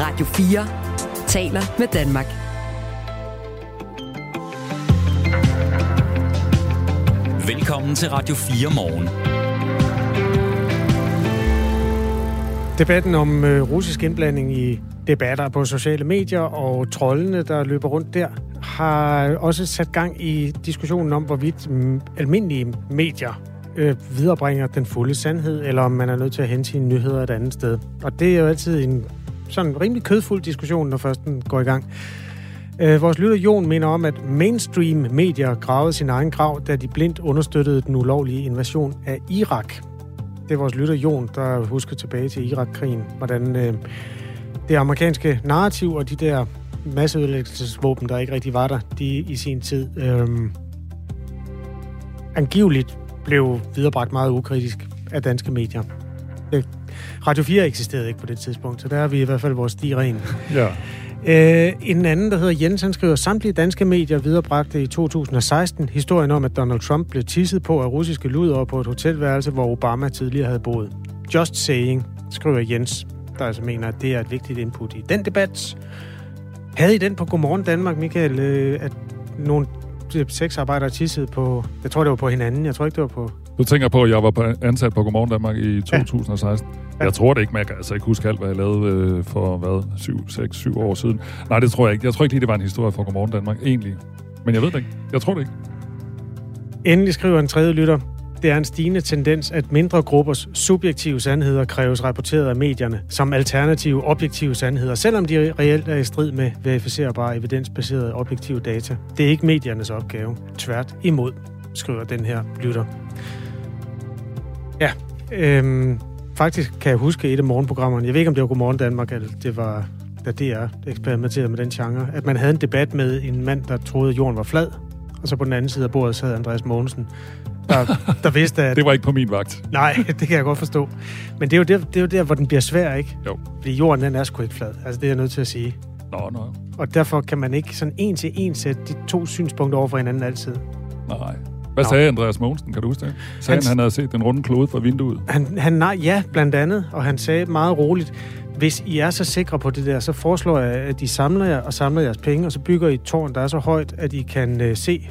Radio 4 taler med Danmark. Velkommen til Radio 4 morgen. Debatten om øh, russisk indblanding i debatter på sociale medier og trollene, der løber rundt der, har også sat gang i diskussionen om, hvorvidt mm, almindelige medier øh, viderebringer den fulde sandhed, eller om man er nødt til at hente sine nyheder et andet sted. Og det er jo altid en sådan rimelig kødfuld diskussion, når først den går i gang. Øh, vores lytter Jon mener om, at mainstream medier gravede sin egen grav, da de blindt understøttede den ulovlige invasion af Irak. Det er vores lytter Jon, der husker tilbage til Irak-krigen, hvordan øh, det amerikanske narrativ og de der masseødelæggelsesvåben, der ikke rigtig var der, de i sin tid øh, angiveligt blev viderebragt meget ukritisk af danske medier. Radio 4 eksisterede ikke på det tidspunkt, så der er vi i hvert fald vores sti ren. Ja. Øh, en anden, der hedder Jens, han skriver, samtlige danske medier viderebragte i 2016 historien om, at Donald Trump blev tisset på af russiske luder på et hotelværelse, hvor Obama tidligere havde boet. Just saying, skriver Jens, der altså mener, at det er et vigtigt input i den debat. Havde I den på Godmorgen Danmark, Michael, øh, at nogle sexarbejdere tissede på, jeg tror det var på hinanden, jeg tror ikke det var på... Du tænker på, at jeg var ansat på Godmorgen Danmark i 2016. Ja. Jeg tror det ikke, men jeg kan altså ikke huske alt, hvad jeg lavede øh, for, hvad, 7, 6, 7 år siden. Nej, det tror jeg ikke. Jeg tror ikke lige, det var en historie fra Godmorgen Danmark, egentlig. Men jeg ved det ikke. Jeg tror det ikke. Endelig skriver en tredje lytter, det er en stigende tendens, at mindre gruppers subjektive sandheder kræves rapporteret af medierne som alternative objektive sandheder, selvom de reelt er i strid med verificerbare evidensbaserede objektive data. Det er ikke mediernes opgave. Tvært imod, skriver den her lytter. Ja, øhm, faktisk kan jeg huske et af morgenprogrammerne, jeg ved ikke om det var Godmorgen Danmark, eller det var da DR eksperimenterede med den genre, at man havde en debat med en mand, der troede, at jorden var flad, og så på den anden side af bordet sad Andreas Mogensen, der, der vidste, at... Det var ikke på min vagt. Nej, det kan jeg godt forstå. Men det er jo der, det er jo der hvor den bliver svær, ikke? Jo. Fordi jorden, den er sgu ikke flad. Altså, det er jeg nødt til at sige. Nå, nå. Og derfor kan man ikke sådan en til en sætte de to synspunkter over for hinanden altid. Nej. Hvad sagde Andreas Mogensen? Kan du huske det? Sagde han, han havde set den runde klode fra vinduet? Han, han nej, ja, blandt andet. Og han sagde meget roligt, hvis I er så sikre på det der, så foreslår jeg, at I samler jer og samler jeres penge, og så bygger I et tårn, der er så højt, at I kan øh, se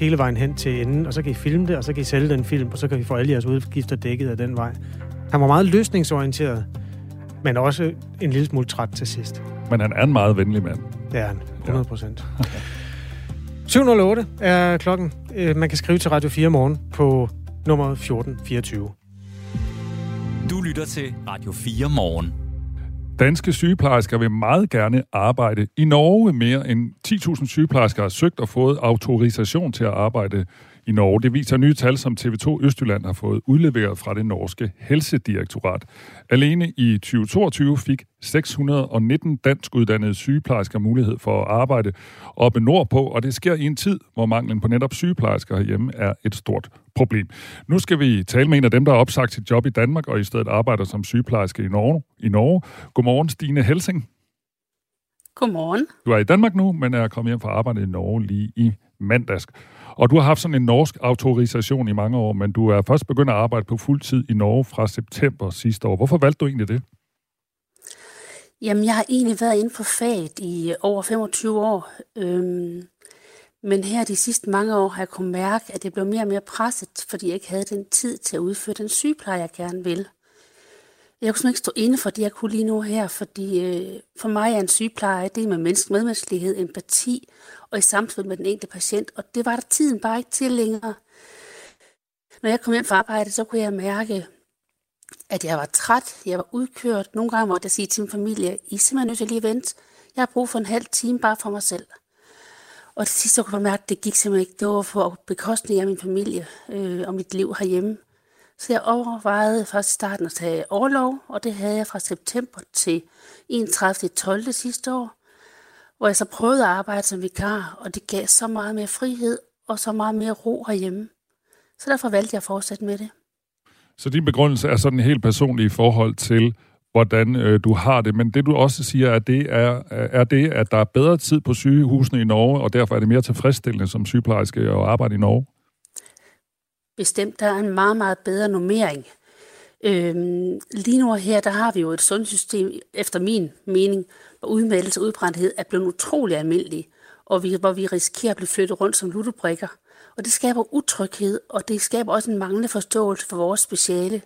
hele vejen hen til enden, og så kan I filme det, og så kan I sælge den film, og så kan I få alle jeres udgifter dækket af den vej. Han var meget løsningsorienteret, men også en lille smule træt til sidst. Men han er en meget venlig mand. Det er han. 100 procent. 708 er klokken. Øh, Man kan skrive til Radio 4 morgen på nummer 1424. Du lytter til Radio 4 morgen. Danske sygeplejersker vil meget gerne arbejde i Norge. Mere end 10.000 sygeplejersker har søgt og fået autorisation til at arbejde i Norge. Det viser nye tal, som TV2 Østjylland har fået udleveret fra det norske helsedirektorat. Alene i 2022 fik 619 danskuddannede sygeplejersker mulighed for at arbejde oppe nordpå, og det sker i en tid, hvor manglen på netop sygeplejersker herhjemme er et stort problem. Nu skal vi tale med en af dem, der har opsagt sit job i Danmark og i stedet arbejder som sygeplejerske i Norge. I Norge. Godmorgen, Stine Helsing. Godmorgen. Du er i Danmark nu, men er kommet hjem fra arbejde i Norge lige i mandags. Og du har haft sådan en norsk autorisation i mange år, men du er først begyndt at arbejde på fuld tid i Norge fra september sidste år. Hvorfor valgte du egentlig det? Jamen, jeg har egentlig været inden for faget i over 25 år. Øhm, men her de sidste mange år har jeg kunnet mærke, at det blev mere og mere presset, fordi jeg ikke havde den tid til at udføre den sygepleje, jeg gerne vil. Jeg kunne ikke stå inde for det, jeg kunne lige nu her, fordi øh, for mig er en sygepleje, det med menneske, medmenneskelighed, empati og i samspil med den enkelte patient, og det var der tiden bare ikke til længere. Når jeg kom hjem fra arbejde, så kunne jeg mærke, at jeg var træt, jeg var udkørt. Nogle gange måtte jeg sige til min familie, I er simpelthen nødt til lige at vente. Jeg har brug for en halv time bare for mig selv. Og til sidst så kunne jeg mærke, at det gik simpelthen ikke. Det var for bekostning af min familie øh, og mit liv herhjemme. Så jeg overvejede først i starten at tage overlov, og det havde jeg fra september til 31. 12. sidste år, hvor jeg så prøvede at arbejde som vikar, og det gav så meget mere frihed og så meget mere ro herhjemme. Så derfor valgte jeg at fortsætte med det. Så din begrundelse er sådan helt personlig i forhold til, hvordan øh, du har det. Men det du også siger, er det er, er det, at der er bedre tid på sygehusene i Norge, og derfor er det mere tilfredsstillende som sygeplejerske at arbejde i Norge. Bestemt, der er en meget, meget bedre normering. Øhm, lige nu her, der har vi jo et sundhedssystem, efter min mening, hvor udmeldelse og udbrændthed er blevet utrolig almindelig, og vi, hvor vi risikerer at blive flyttet rundt som ludobrikker. Og det skaber utryghed, og det skaber også en manglende forståelse for vores speciale.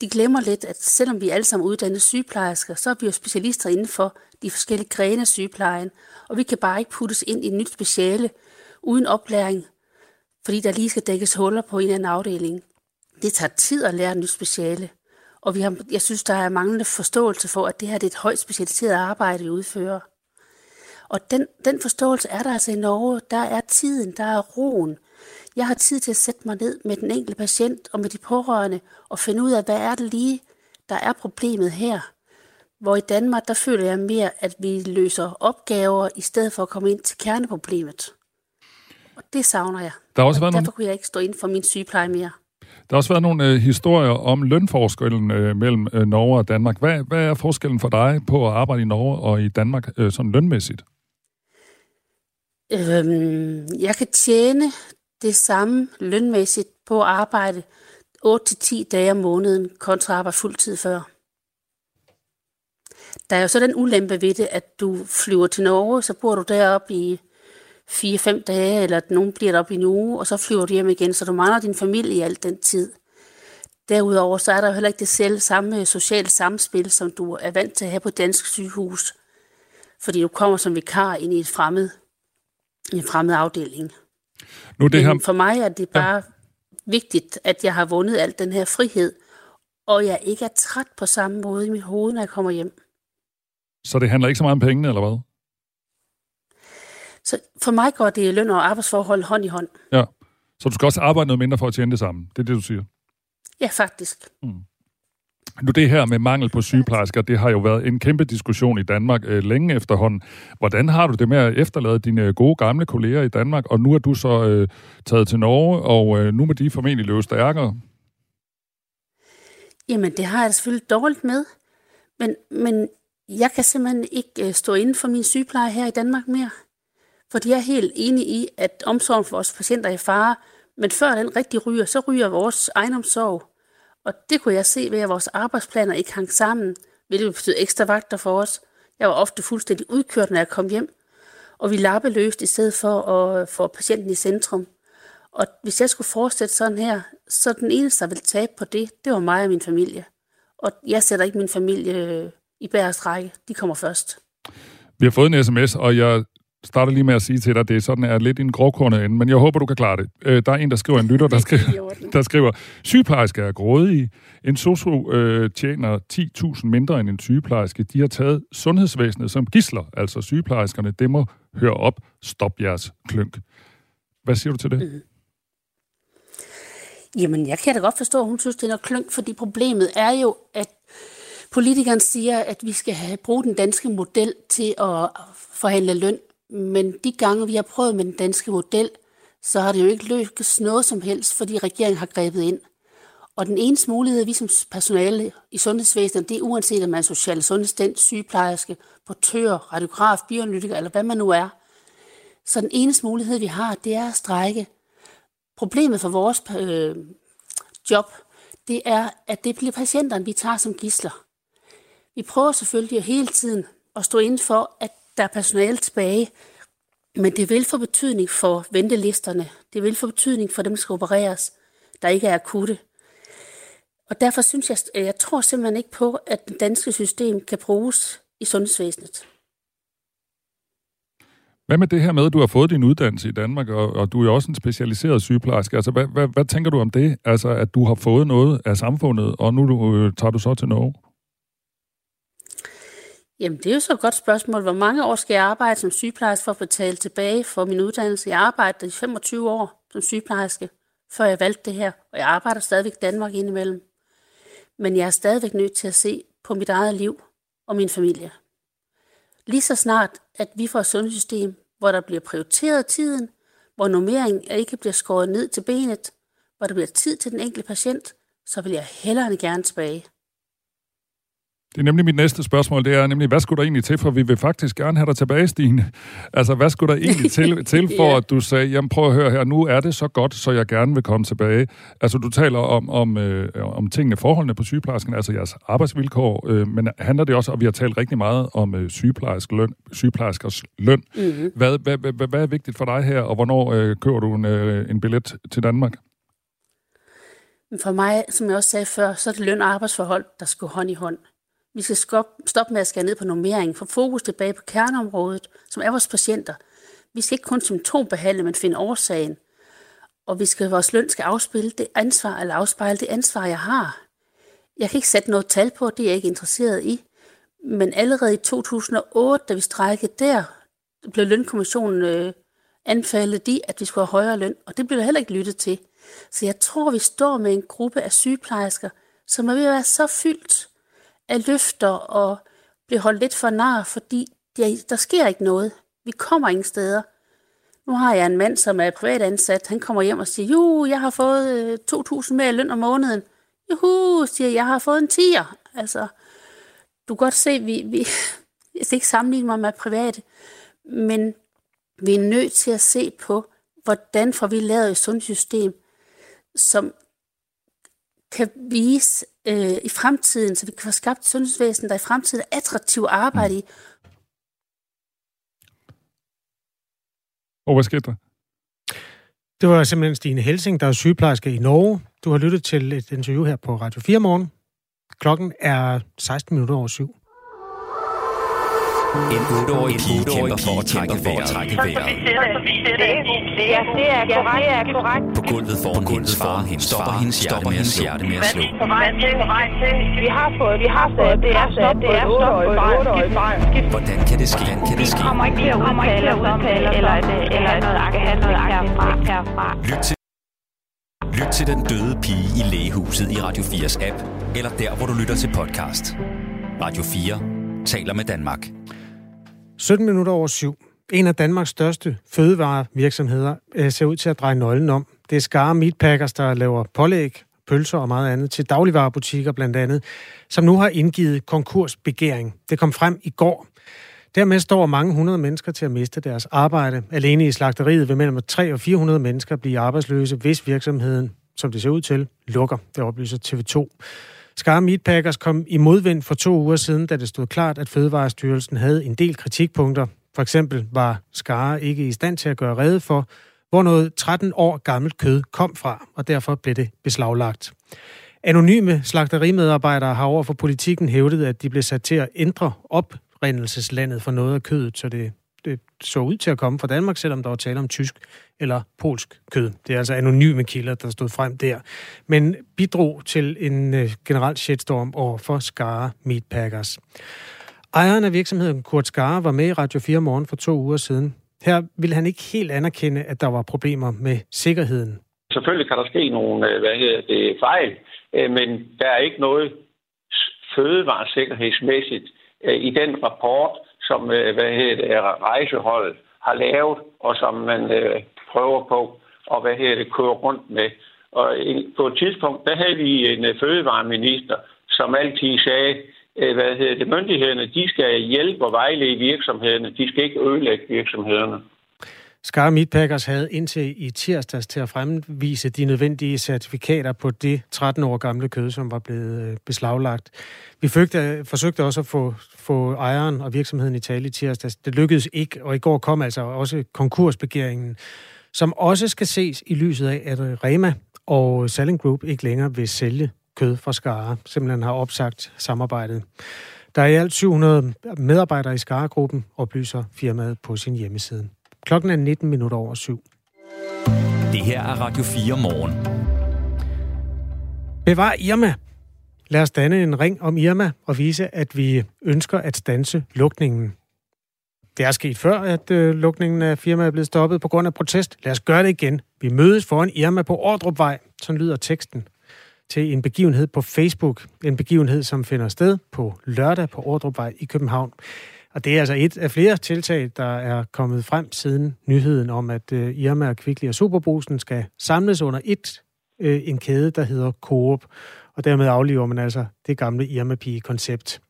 De glemmer lidt, at selvom vi alle sammen uddannede sygeplejersker, så er vi jo specialister inden for de forskellige grene af sygeplejen, og vi kan bare ikke puttes ind i et nyt speciale uden oplæring, fordi der lige skal dækkes huller på en eller anden afdeling. Det tager tid at lære et nyt speciale, og vi har, jeg synes, der er manglende forståelse for, at det her det er et højt specialiseret arbejde, vi udfører. Og den, den forståelse er der altså i Norge. Der er tiden, der er roen. Jeg har tid til at sætte mig ned med den enkelte patient og med de pårørende og finde ud af, hvad er det lige, der er problemet her. Hvor i Danmark, der føler jeg mere, at vi løser opgaver, i stedet for at komme ind til kerneproblemet. Og det savner jeg. Der har også været derfor nogle... kunne jeg ikke stå ind for min sygepleje mere. Der har også været nogle øh, historier om lønforskellen øh, mellem øh, Norge og Danmark. Hvad, hvad er forskellen for dig på at arbejde i Norge og i Danmark øh, sådan lønmæssigt? Øhm, jeg kan tjene det samme lønmæssigt på at arbejde 8-10 dage om måneden kontra at arbejde fuldtid før. Der er jo så den ulempe ved det, at du flyver til Norge, så bor du deroppe i 4-5 dage, eller at nogen bliver deroppe i en uge, og så flyver du hjem igen, så du mangler din familie i al den tid. Derudover så er der jo heller ikke det selv samme sociale samspil, som du er vant til at have på dansk sygehus, fordi du kommer som vikar ind i et fremmed, en fremmed afdeling. Nu det her... for mig er det bare ja. vigtigt, at jeg har vundet al den her frihed, og jeg ikke er træt på samme måde i mit hoved, når jeg kommer hjem. Så det handler ikke så meget om pengene, eller hvad? Så for mig går det løn og arbejdsforhold hånd i hånd. Ja, så du skal også arbejde noget mindre for at tjene det samme. Det er det, du siger? Ja, faktisk. Mm. Nu det her med mangel på sygeplejersker, det har jo været en kæmpe diskussion i Danmark øh, længe efterhånden. Hvordan har du det med at efterlade dine gode gamle kolleger i Danmark, og nu er du så øh, taget til Norge, og øh, nu må de formentlig løbe stærkere? Jamen, det har jeg selvfølgelig dårligt med, men, men jeg kan simpelthen ikke øh, stå inden for min sygepleje her i Danmark mere. Fordi jeg er helt enig i, at omsorgen for vores patienter er i fare, men før den rigtig ryger, så ryger vores egenomsorg. Og det kunne jeg se ved, at vores arbejdsplaner ikke hang sammen, hvilket betød ekstra vagter for os. Jeg var ofte fuldstændig udkørt, når jeg kom hjem, og vi løst i stedet for at få patienten i centrum. Og hvis jeg skulle fortsætte sådan her, så den eneste, der ville tabe på det, det var mig og min familie. Og jeg sætter ikke min familie øh, i bærets række. De kommer først. Vi har fået en sms, og jeg starter lige med at sige til dig, at det er sådan er lidt i en grovkornet ende, men jeg håber, du kan klare det. Øh, der er en, der skriver, en lytter, der skriver, der skriver sygeplejersker er grådige. En sosu øh, tjener 10.000 mindre end en sygeplejerske. De har taget sundhedsvæsenet som gisler, altså sygeplejerskerne. Det må høre op. Stop jeres klønk. Hvad siger du til det? Mm. Jamen, jeg kan da godt forstå, at hun synes, det er noget klønk, fordi problemet er jo, at politikeren siger, at vi skal have bruge den danske model til at forhandle løn men de gange, vi har prøvet med den danske model, så har det jo ikke lykkes noget som helst, fordi regeringen har grebet ind. Og den eneste mulighed, vi som personale i sundhedsvæsenet, det er uanset om man er social sundhedsdent, sygeplejerske, portør, radiograf, bioanalytiker eller hvad man nu er. Så den eneste mulighed, vi har, det er at strække. Problemet for vores øh, job, det er, at det bliver patienterne, vi tager som gisler. Vi prøver selvfølgelig hele tiden at stå inden for, at der er personale tilbage, men det vil få betydning for ventelisterne. Det vil få betydning for dem, der skal opereres, der ikke er akutte. Og derfor synes jeg, jeg tror simpelthen ikke på, at det danske system kan bruges i sundhedsvæsenet. Hvad med det her med, at du har fået din uddannelse i Danmark, og, og du er også en specialiseret sygeplejerske? Altså, hvad, hvad, hvad tænker du om det? Altså, at du har fået noget af samfundet, og nu øh, tager du så til Norge? Jamen, det er jo så et godt spørgsmål. Hvor mange år skal jeg arbejde som sygeplejerske for at betale tilbage for min uddannelse? Jeg arbejdede i 25 år som sygeplejerske, før jeg valgte det her, og jeg arbejder stadigvæk i Danmark indimellem. Men jeg er stadigvæk nødt til at se på mit eget liv og min familie. Lige så snart, at vi får et sundhedssystem, hvor der bliver prioriteret tiden, hvor normeringen ikke bliver skåret ned til benet, hvor der bliver tid til den enkelte patient, så vil jeg hellere end gerne tilbage. Det er nemlig mit næste spørgsmål, det er nemlig, hvad skulle der egentlig til, for vi vil faktisk gerne have dig tilbage, Stine. Altså, hvad skulle der egentlig til, til for, yeah. at du sagde, jamen prøv at høre her, nu er det så godt, så jeg gerne vil komme tilbage. Altså, du taler om, om, øh, om tingene, forholdene på sygeplejersken, altså jeres arbejdsvilkår, øh, men handler det også, og vi har talt rigtig meget om øh, sygeplejersk løn, sygeplejerskers løn. Mm-hmm. Hvad, hvad, hvad, hvad er vigtigt for dig her, og hvornår øh, kører du en, øh, en billet til Danmark? For mig, som jeg også sagde før, så er det løn og arbejdsforhold, der skal hånd i hånd. Vi skal stoppe med at skære ned på normering, få fokus tilbage på kerneområdet, som er vores patienter. Vi skal ikke kun symptombehandle, men finde årsagen. Og vi skal, vores løn skal afspille det ansvar, eller afspejle det ansvar, jeg har. Jeg kan ikke sætte noget tal på, det er jeg ikke interesseret i. Men allerede i 2008, da vi strækkede der, blev lønkommissionen øh, anfaldet de, at vi skulle have højere løn, og det blev der heller ikke lyttet til. Så jeg tror, vi står med en gruppe af sygeplejersker, som er ved at være så fyldt af løfter og bliver holdt lidt for nar, fordi der, der sker ikke noget. Vi kommer ingen steder. Nu har jeg en mand, som er privatansat. Han kommer hjem og siger, jo, jeg har fået øh, 2.000 mere løn om måneden. Juhu, siger jeg, jeg har fået en tiger. Altså, du kan godt se, vi, vi, jeg skal ikke sammenligne mig med private, men vi er nødt til at se på, hvordan får vi lavet et sundhedssystem, som kan vise øh, i fremtiden, så vi kan få skabt et sundhedsvæsen, der i fremtiden er attraktivt at arbejde i. Og hvad skete der? Det var simpelthen Stine Helsing, der er sygeplejerske i Norge. Du har lyttet til et interview her på Radio 4 morgen. Klokken er 16 minutter over syv. En 8-årig pige kæmper for at trække vejret. Det er korrekt. På gulvet foran hendes far stopper hendes hjerte med at slå. På vej til, på vej til. Vi har fået, vi har fået, det er stop det er stop på et 8-årig barn. Hvordan kan det ske? Hvordan kan det ske? kommer ikke til at udtale os om det, eller, eller noget akademik herfra. Lyt til Lyt til den døde pige i lægehuset i Radio 4's app, eller der, hvor du lytter til podcast. Radio 4 taler med Danmark. 17 minutter over syv. En af Danmarks største fødevarevirksomheder øh, ser ud til at dreje nøglen om. Det er Skare Meatpackers, der laver pålæg, pølser og meget andet til dagligvarerbutikker blandt andet, som nu har indgivet konkursbegæring. Det kom frem i går. Dermed står mange hundrede mennesker til at miste deres arbejde. Alene i slagteriet vil mellem 300 og 400 mennesker blive arbejdsløse, hvis virksomheden, som det ser ud til, lukker. Det oplyser TV2. Skar Meatpackers kom i modvind for to uger siden, da det stod klart, at Fødevarestyrelsen havde en del kritikpunkter. For eksempel var Skare ikke i stand til at gøre rede for, hvor noget 13 år gammelt kød kom fra, og derfor blev det beslaglagt. Anonyme slagterimedarbejdere har over for politikken hævdet, at de blev sat til at ændre oprindelseslandet for noget af kødet, så det det så ud til at komme fra Danmark, selvom der var tale om tysk eller polsk kød. Det er altså anonyme kilder, der stod frem der. Men bidrog til en øh, generel shitstorm over for Skara Meatpackers. Ejeren af virksomheden Kurt Skara var med i Radio 4 morgen for to uger siden. Her ville han ikke helt anerkende, at der var problemer med sikkerheden. Selvfølgelig kan der ske nogle øh, hvad hedder det, fejl, øh, men der er ikke noget fødevaresikkerhedsmæssigt øh, i den rapport, som øh, hvad hedder det, rejseholdet har lavet, og som man øh, prøver på at hvad hedder det, køre rundt med. Og på et tidspunkt, der havde vi en øh, fødevareminister, som altid sagde, øh, hvad hedder det, myndighederne, de skal hjælpe og vejlede virksomhederne, de skal ikke ødelægge virksomhederne. Skar Meatpackers havde indtil i tirsdags til at fremvise de nødvendige certifikater på det 13 år gamle kød, som var blevet øh, beslaglagt. Vi føgte, øh, forsøgte også at få, få ejeren og virksomheden i tale i tirsdags. Det lykkedes ikke, og i går kom altså også konkursbegæringen, som også skal ses i lyset af, at øh, Rema og Selling Group ikke længere vil sælge kød fra Skare, simpelthen har opsagt samarbejdet. Der er i alt 700 medarbejdere i Skare-gruppen, oplyser firmaet på sin hjemmeside. Klokken er 19 minutter over syv. Det her er Radio 4 morgen. Bevar Irma. Lad os danne en ring om Irma og vise, at vi ønsker at stanse lukningen. Det er sket før, at øh, lukningen af firmaet er blevet stoppet på grund af protest. Lad os gøre det igen. Vi mødes foran Irma på Ordrupvej. Sådan lyder teksten til en begivenhed på Facebook. En begivenhed, som finder sted på lørdag på Ordrupvej i København. Og det er altså et af flere tiltag, der er kommet frem siden nyheden om, at øh, Irma Irma, Kvickly og Superbrusen skal samles under et øh, en kæde, der hedder Coop. og dermed afliver man altså det gamle Irma-pige-koncept.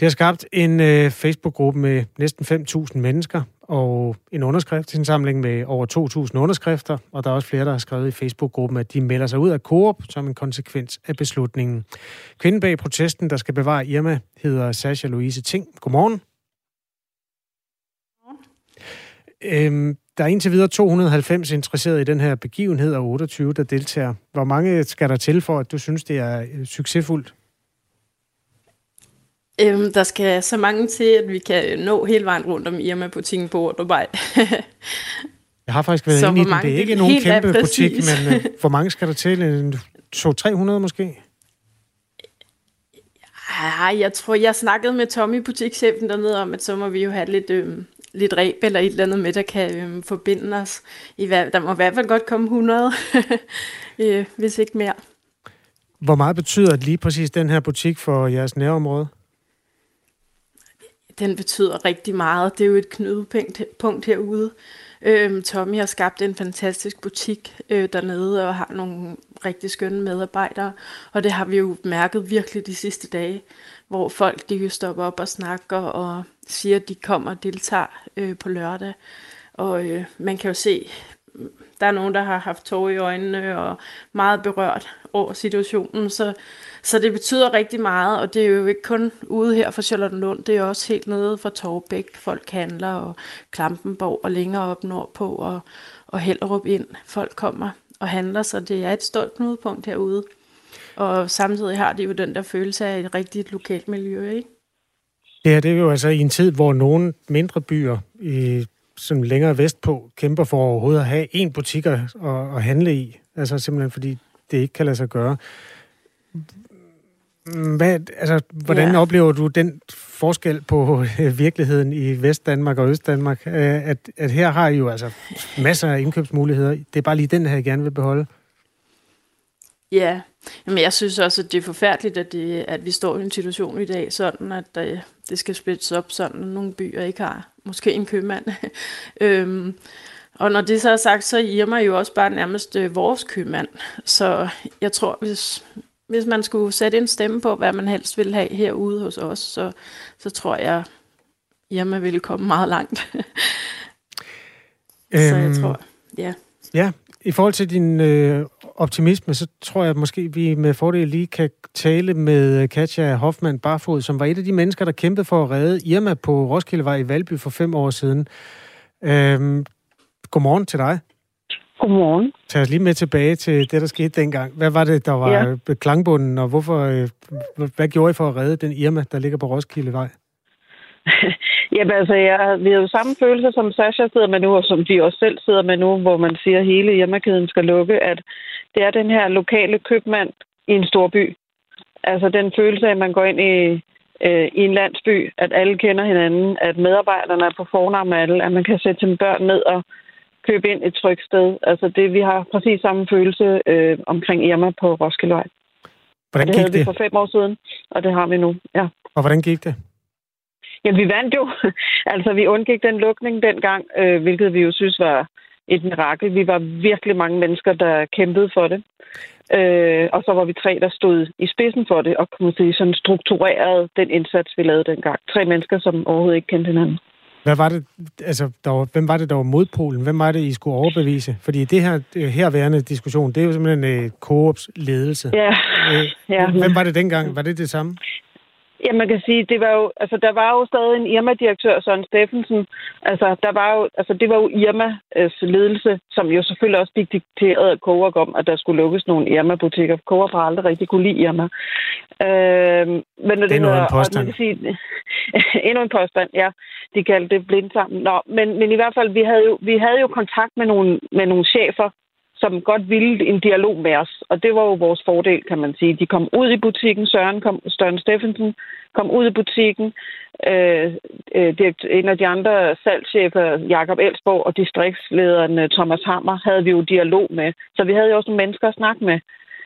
Det har skabt en øh, Facebook-gruppe med næsten 5.000 mennesker og en underskriftsindsamling med over 2.000 underskrifter, og der er også flere, der har skrevet i Facebook-gruppen, at de melder sig ud af Coop som en konsekvens af beslutningen. Kvinden bag protesten, der skal bevare Irma, hedder Sasha Louise Ting. Godmorgen. Øhm, der er indtil videre 290 interesserede i den her begivenhed, og 28, der deltager. Hvor mange skal der til for, at du synes, det er øh, succesfuldt? Øhm, der skal så mange til, at vi kan nå hele vejen rundt om Irma-butikken på Ordubej. Jeg har faktisk været inde i den. Det er ikke nogen kæmpe butik, men uh, hvor mange skal der til? En 200-300 måske? Ja, jeg tror, jeg snakkede med Tommy, butikschefen dernede, om, at så må vi jo have lidt, øhm, lidt ræb eller et eller andet med, der kan øhm, forbinde os. I, der må i hvert fald godt komme 100, øh, hvis ikke mere. Hvor meget betyder lige præcis den her butik for jeres nærområde? Den betyder rigtig meget. Det er jo et knudepunkt herude. Øhm, Tommy har skabt en fantastisk butik øh, dernede og har nogle rigtig skønne medarbejdere. Og det har vi jo mærket virkelig de sidste dage, hvor folk de stopper op og snakker og siger, at de kommer og deltager øh, på lørdag. Og øh, man kan jo se, der er nogen, der har haft tårer i øjnene og meget berørt over situationen. Så så det betyder rigtig meget, og det er jo ikke kun ude her for Charlottenlund, det er også helt nede fra Torbæk, folk handler, og Klampenborg og længere op nordpå, og, og Hellerup ind. Folk kommer og handler, så det er et stort knudepunkt herude. Og samtidig har de jo den der følelse af et rigtigt lokalt miljø, ikke? Ja, det er jo altså i en tid, hvor nogle mindre byer i som længere vestpå kæmper for overhovedet at have en butik at, at handle i. Altså simpelthen fordi det ikke kan lade sig gøre. Hvad, altså, hvordan ja. oplever du den forskel på øh, virkeligheden i Vestdanmark og Østdanmark? Øh, at, at her har I jo altså masser af indkøbsmuligheder. Det er bare lige den her, jeg gerne vil beholde. Ja, men jeg synes også, at det er forfærdeligt, at, det, at vi står i en situation i dag, sådan at det, øh, det skal splittes op, sådan at nogle byer ikke har måske en købmand. øhm, og når det så er sagt, så er Irma jo også bare nærmest øh, vores købmand. Så jeg tror, hvis, hvis man skulle sætte en stemme på, hvad man helst vil have herude hos os, så, så tror jeg, Irma ville komme meget langt. øhm, så jeg tror, ja. Ja, i forhold til din øh, optimisme, så tror jeg at måske, vi med fordel lige kan tale med Katja Hoffmann Barfod, som var et af de mennesker, der kæmpede for at redde Irma på Roskildevej i Valby for fem år siden. Øhm, godmorgen til dig. Godmorgen. Tag os lige med tilbage til det, der skete dengang. Hvad var det, der var ja. klangbunden, og hvorfor, øh, hvad gjorde I for at redde den Irma, der ligger på Roskildevej? Jamen altså, jeg, vi har jo samme følelse, som Sasha sidder med nu, og som de også selv sidder med nu, hvor man siger, at hele Irma-kæden skal lukke, at det er den her lokale købmand i en stor by. Altså den følelse af, at man går ind i, øh, i en landsby, at alle kender hinanden, at medarbejderne er på fornavn med alle, at man kan sætte sine børn ned og købe ind et trygt sted. Altså det, vi har præcis samme følelse øh, omkring Irma på Roskildevej. Hvordan gik det havde det? vi for fem år siden, og det har vi nu, ja. Og hvordan gik det? Jamen, vi vandt jo. altså, vi undgik den lukning dengang, øh, hvilket vi jo synes var et mirakel. Vi var virkelig mange mennesker, der kæmpede for det. Øh, og så var vi tre, der stod i spidsen for det, og kunne sige, sådan strukturerede den indsats, vi lavede dengang. Tre mennesker, som overhovedet ikke kendte hinanden. Hvad var det, altså, der var, hvem var det, der var modpolen? Hvem var det, I skulle overbevise? Fordi det her herværende diskussion, det er jo simpelthen øh, Coops ledelse. Ja. Øh, ja. Hvem var det dengang? Var det det samme? Ja, man kan sige, det var jo, altså, der var jo stadig en Irma-direktør, Søren Steffensen. Altså, der var jo, altså, det var jo Irmas ledelse, som jo selvfølgelig også fik dikteret Coop om, at der skulle lukkes nogle Irma-butikker. Coop har aldrig rigtig kunne lide Irma. Øh, men det, det er en påstand. Kan sige, endnu en påstand, ja. De kaldte det blind sammen. Nå, men, men i hvert fald, vi havde jo, vi havde jo kontakt med nogle, med nogle chefer, som godt ville en dialog med os. Og det var jo vores fordel, kan man sige. De kom ud i butikken. Søren, kom, Søren Steffensen kom ud i butikken. Øh, øh, en af de andre salgschefer, Jakob Elsborg, og distriktslederen øh, Thomas Hammer, havde vi jo dialog med. Så vi havde jo også nogle mennesker at snakke med.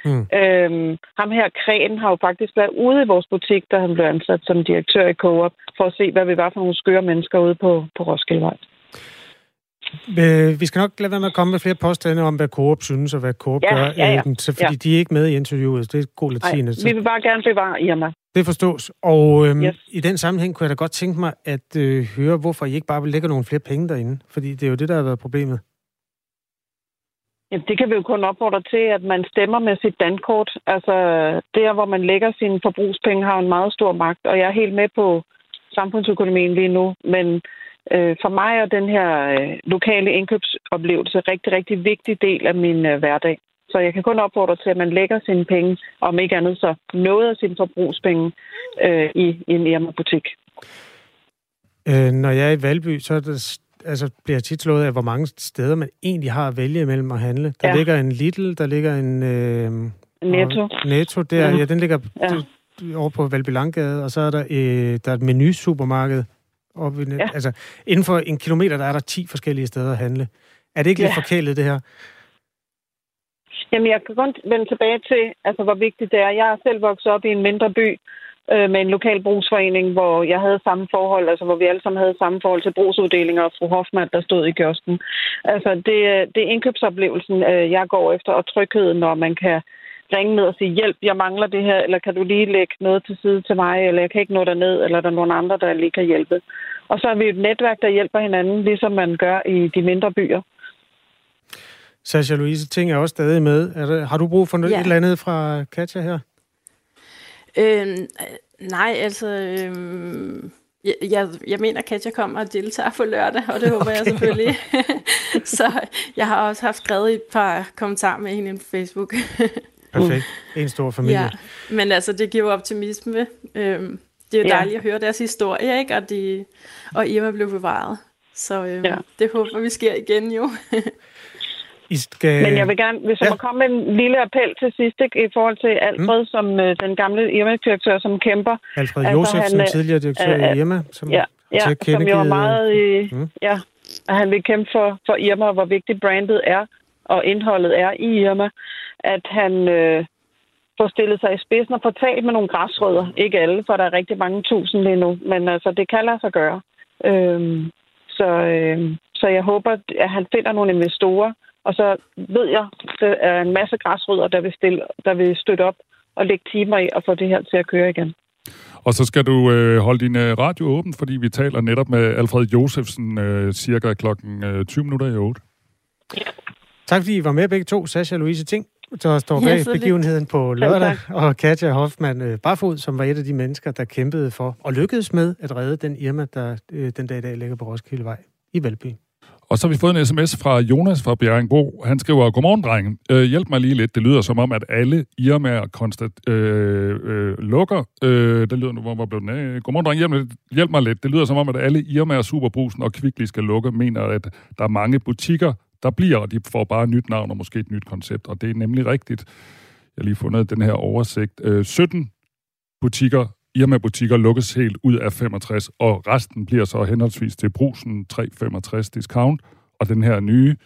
Mm. Øhm, ham her, Kren, har jo faktisk været ude i vores butik, da han blev ansat som direktør i Coop, for at se, hvad vi var for nogle skøre mennesker ude på, på Roskildevej. Øh, vi skal nok lade være med at komme med flere påstande om, hvad Coop synes og hvad Coop Ja, gør. ja, ja. så fordi Ja. de er ikke med i interviewet. Det er god Nej, latin. vi vil bare gerne bevare Irma. Det forstås. Og øhm, Yes. i den sammenhæng kunne jeg da godt tænke mig at øh, høre, hvorfor I ikke bare vil lægge nogle flere penge derinde. Fordi det er jo det, der har været problemet. Jamen, det kan vi jo kun opfordre til, at man stemmer med sit dankort. Altså, der, hvor man lægger sine forbrugspenge, har en meget stor magt, og jeg er helt med på samfundsøkonomien lige nu. Men øh, for mig er den her øh, lokale indkøbsoplevelse en rigtig, rigtig vigtig del af min øh, hverdag. Så jeg kan kun opfordre til, at man lægger sine penge, om ikke andet så noget af sine forbrugspenge, øh, i, i en Irma-butik. Øh, når jeg er i Valby, så er det, altså, bliver jeg tit slået af, hvor mange steder man egentlig har at vælge imellem at handle. Der Ja. ligger en Lidl, der ligger en... Øh, Netto. Netto, der, Mhm. ja, den ligger Ja. ja. over på Valby Langgade, og så er der, øh, der er et menu-supermarked. Oppe i, net- Ja. Altså, inden for en kilometer, der er der 10 forskellige steder at handle. Er det ikke lidt Ja. forkælet, det her? Jamen, jeg kan kun vende tilbage til, altså, hvor vigtigt det er. Jeg er selv vokset op i en mindre by øh, med en lokal brugsforening, hvor jeg havde samme forhold, altså hvor vi alle sammen havde samme forhold til brugsuddelinger og fru Hoffmann, der stod i kiosken. Altså, det, er- det er indkøbsoplevelsen, øh, jeg går efter, og trygheden, når man kan ringe ned og sige, hjælp, jeg mangler det her, eller kan du lige lægge noget til side til mig, eller jeg kan ikke nå derned, eller er der nogen andre, der lige kan hjælpe. Og så er vi et netværk, der hjælper hinanden, ligesom man gør i de mindre byer. Sasha Louise, ting er også stadig med. Er det, har du brug for noget, Ja. et eller andet fra Katja her? Øhm, øh, nej, altså... Øhm, jeg, jeg, jeg mener, at Katja kommer og deltager på lørdag, og det håber jeg selvfølgelig. så jeg har også haft skrevet et par kommentarer med hende på Facebook. Perfekt. En stor familie. ja. Men altså, det giver jo optimisme. Øhm, det er jo Ja. dejligt at høre deres historie, ikke? Og, de, og Irma blev bevaret. Så øhm, Ja. det håber vi sker igen jo. I skal... Men jeg vil gerne, hvis jeg ja. må komme med en lille appel til sidst, ikke, i forhold til Alfred, mm. som øh, den gamle Irma-direktør, som kæmper. Alfred altså, han, øh, tidligere direktør øh, i Irma, som Ja, ja som jo er tilkendegivet- meget... Øh, Mm. mm. Ja, at han vil kæmpe for, for Irma, og hvor vigtigt brandet er, og indholdet er i Irma. At han øh, får stillet sig i spidsen og får talt med nogle græsrødder. Ikke alle, for der er rigtig mange tusind lige nu. Men altså, det kan lade sig gøre. Øhm, så, øh, så jeg håber, at han finder nogle investorer, og så ved jeg, at der er en masse græsrødder, der vil, stille, der vil støtte op og lægge timer i og få det her til at køre igen. Og så skal du øh, holde din øh, radio åben, fordi vi taler netop med Alfred Josefsen øh, cirka klokken øh, 20 minutter i 8. Tak fordi I var med begge to, Sasha Louise Ting, der står Ja, bag lidt. begivenheden på lørdag, og Katja Hoffmann øh, Barfod, som var et af de mennesker, der kæmpede for og lykkedes med at redde den Irma, der øh, den dag i dag ligger på Roskildevej i Valby. Og så har vi fået en sms fra Jonas fra Bjerringbro. Han skriver, Godmorgen, drenge. Øh, hjælp mig lige lidt. Det lyder som om, at alle Irmaer konstant øh, øh, lukker. Øh, det lyder nu, hvor blev den af? Godmorgen, drenge. Hjælp, mig lidt. hjælp mig lidt. Det lyder som om, at alle Irmaer, Superbrusen og Kvickly skal lukke. Mener, at der er mange butikker, der bliver, og de får bare et nyt navn og måske et nyt koncept. Og det er nemlig rigtigt. Jeg har lige fundet den her oversigt. Øh, 17 butikker Irma-butikker lukkes helt ud af 65, og resten bliver så henholdsvis til Brusen 365 discount, og den her nye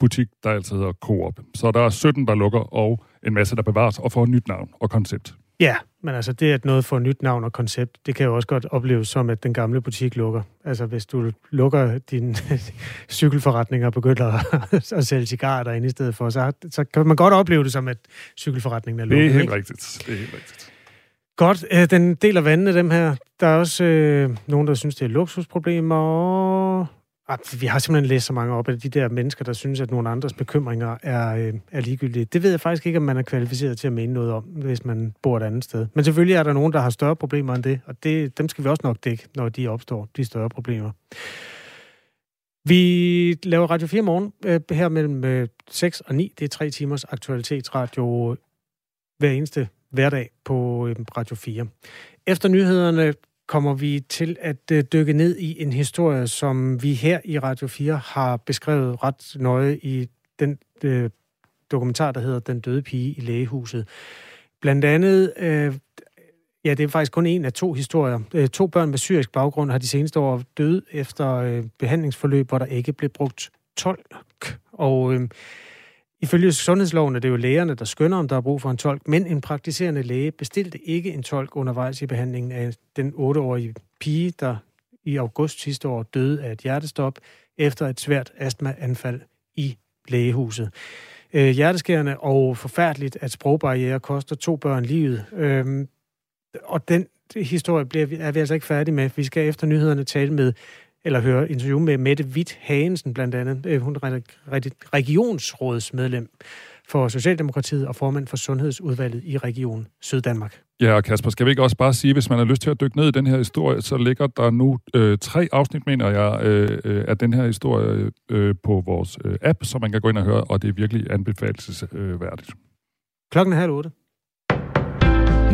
butik, der altid hedder Coop. Så der er 17, der lukker, og en masse, der bevares og får et nyt navn og koncept. Ja, men altså det, at noget får nyt navn og koncept, det kan jo også godt opleves som, at den gamle butik lukker. Altså hvis du lukker din cykelforretning og begynder at, at sælge cigarer derinde i stedet for, så, så kan man godt opleve det som, at cykelforretningen er lukket. Det er helt ikke? rigtigt. Det er helt rigtigt. Godt, øh, den deler vandene, dem her. Der er også øh, nogen, der synes, det er luksusproblemer, at vi har simpelthen læst så mange op af de der mennesker, der synes, at nogle andres bekymringer er, øh, er ligegyldige. Det ved jeg faktisk ikke, om man er kvalificeret til at mene noget om, hvis man bor et andet sted. Men selvfølgelig er der nogen, der har større problemer end det, og det, dem skal vi også nok dække, når de opstår, de større problemer. Vi laver Radio 4 morgen øh, her mellem øh, 6 og 9. Det er tre timers aktualitetsradio øh, hver eneste hverdag på øh, Radio 4. Efter nyhederne kommer vi til at øh, dykke ned i en historie, som vi her i Radio 4 har beskrevet ret nøje i den øh, dokumentar, der hedder Den døde pige i lægehuset. Blandt andet, øh, ja, det er faktisk kun en af to historier. Øh, to børn med syrisk baggrund har de seneste år døde efter øh, behandlingsforløb, hvor der ikke blev brugt tolk. Og øh, Ifølge sundhedsloven er det jo lægerne, der skønner, om der er brug for en tolk, men en praktiserende læge bestilte ikke en tolk undervejs i behandlingen af den 8-årige pige, der i august sidste år døde af et hjertestop efter et svært astmaanfald i lægehuset. Øh, hjerteskærende og forfærdeligt, at sprogbarriere koster to børn livet. Øh, og den historie bliver, er vi altså ikke færdige med. Vi skal efter nyhederne tale med, eller høre interview med Mette Witt Hagensen blandt andet. Øh, hun er regionsrådsmedlem for Socialdemokratiet og formand for Sundhedsudvalget i Region Syddanmark. Ja, Kasper, skal vi ikke også bare sige, hvis man har lyst til at dykke ned i den her historie, så ligger der nu øh, tre afsnit, mener jeg, øh, af den her historie øh, på vores øh, app, som man kan gå ind og høre, og det er virkelig anbefalesværdigt. Øh, Klokken er halv otte.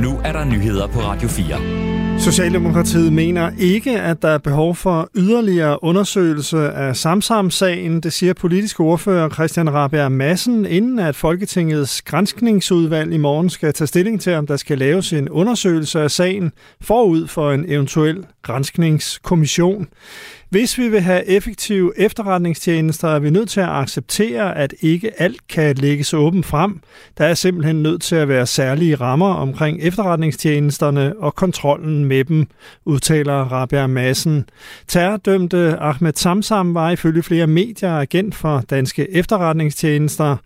Nu er der nyheder på Radio 4. Socialdemokratiet mener ikke, at der er behov for yderligere undersøgelse af Samsam-sagen. Det siger politisk ordfører Christian Rabia Madsen, inden at Folketingets grænskningsudvalg i morgen skal tage stilling til, om der skal laves en undersøgelse af sagen forud for en eventuel grænskningskommission. Hvis vi vil have effektive efterretningstjenester, er vi nødt til at acceptere, at ikke alt kan lægges åbent frem. Der er simpelthen nødt til at være særlige rammer omkring efterretningstjenesterne og kontrollen med dem, udtaler Rabia Madsen. Terrordømte Ahmed Samsam var ifølge flere medier agent for danske efterretningstjenester.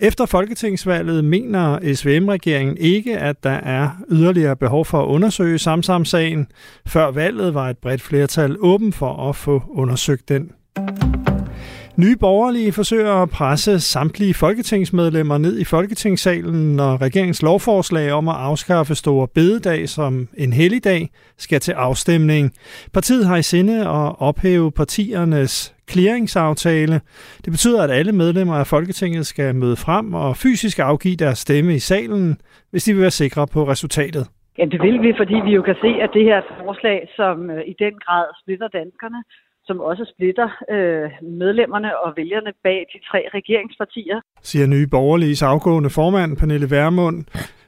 Efter folketingsvalget mener SVM-regeringen ikke, at der er yderligere behov for at undersøge Samsam-sagen. Før valget var et bredt flertal åben for at få undersøgt den. Nye borgerlige forsøger at presse samtlige folketingsmedlemmer ned i folketingssalen, når regeringens lovforslag om at afskaffe store bededag som en helligdag skal til afstemning. Partiet har i sinde at ophæve partiernes clearingsaftale. Det betyder, at alle medlemmer af Folketinget skal møde frem og fysisk afgive deres stemme i salen, hvis de vil være sikre på resultatet. Ja, det vil vi, fordi vi jo kan se, at det her forslag, som øh, i den grad splitter danskerne, som også splitter øh, medlemmerne og vælgerne bag de tre regeringspartier. Siger nye borgerlige afgående formand Pernille Værmund.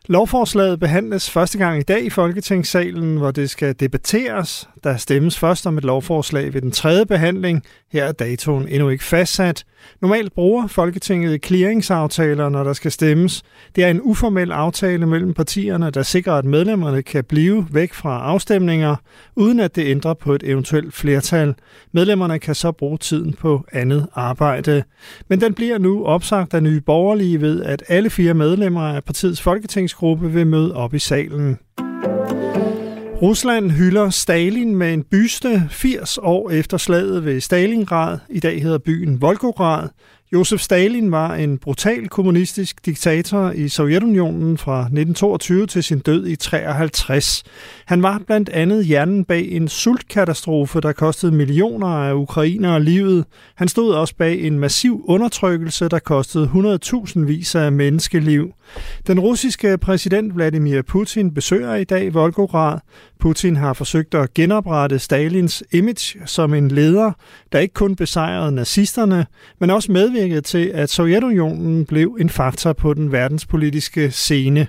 Lovforslaget behandles første gang i dag i Folketingssalen, hvor det skal debatteres. Der stemmes først om et lovforslag ved den tredje behandling. Her er datoen endnu ikke fastsat. Normalt bruger Folketinget clearingsaftaler, når der skal stemmes. Det er en uformel aftale mellem partierne, der sikrer, at medlemmerne kan blive væk fra afstemninger, uden at det ændrer på et eventuelt flertal. Medlemmerne kan så bruge tiden på andet arbejde. Men den bliver nu opsagt af nye borgerlige ved, at alle fire medlemmer af partiets folketingsgruppe vil møde op i salen. Rusland hylder Stalin med en byste 80 år efter slaget ved Stalingrad. I dag hedder byen Volgograd. Josef Stalin var en brutal kommunistisk diktator i Sovjetunionen fra 1922 til sin død i 53. Han var blandt andet hjernen bag en sultkatastrofe, der kostede millioner af ukrainere livet. Han stod også bag en massiv undertrykkelse, der kostede 100.000 vis af menneskeliv. Den russiske præsident Vladimir Putin besøger i dag Volgograd. Putin har forsøgt at genoprette Stalins image som en leder, der ikke kun besejrede nazisterne, men også medvirkede til, at Sovjetunionen blev en faktor på den verdenspolitiske scene.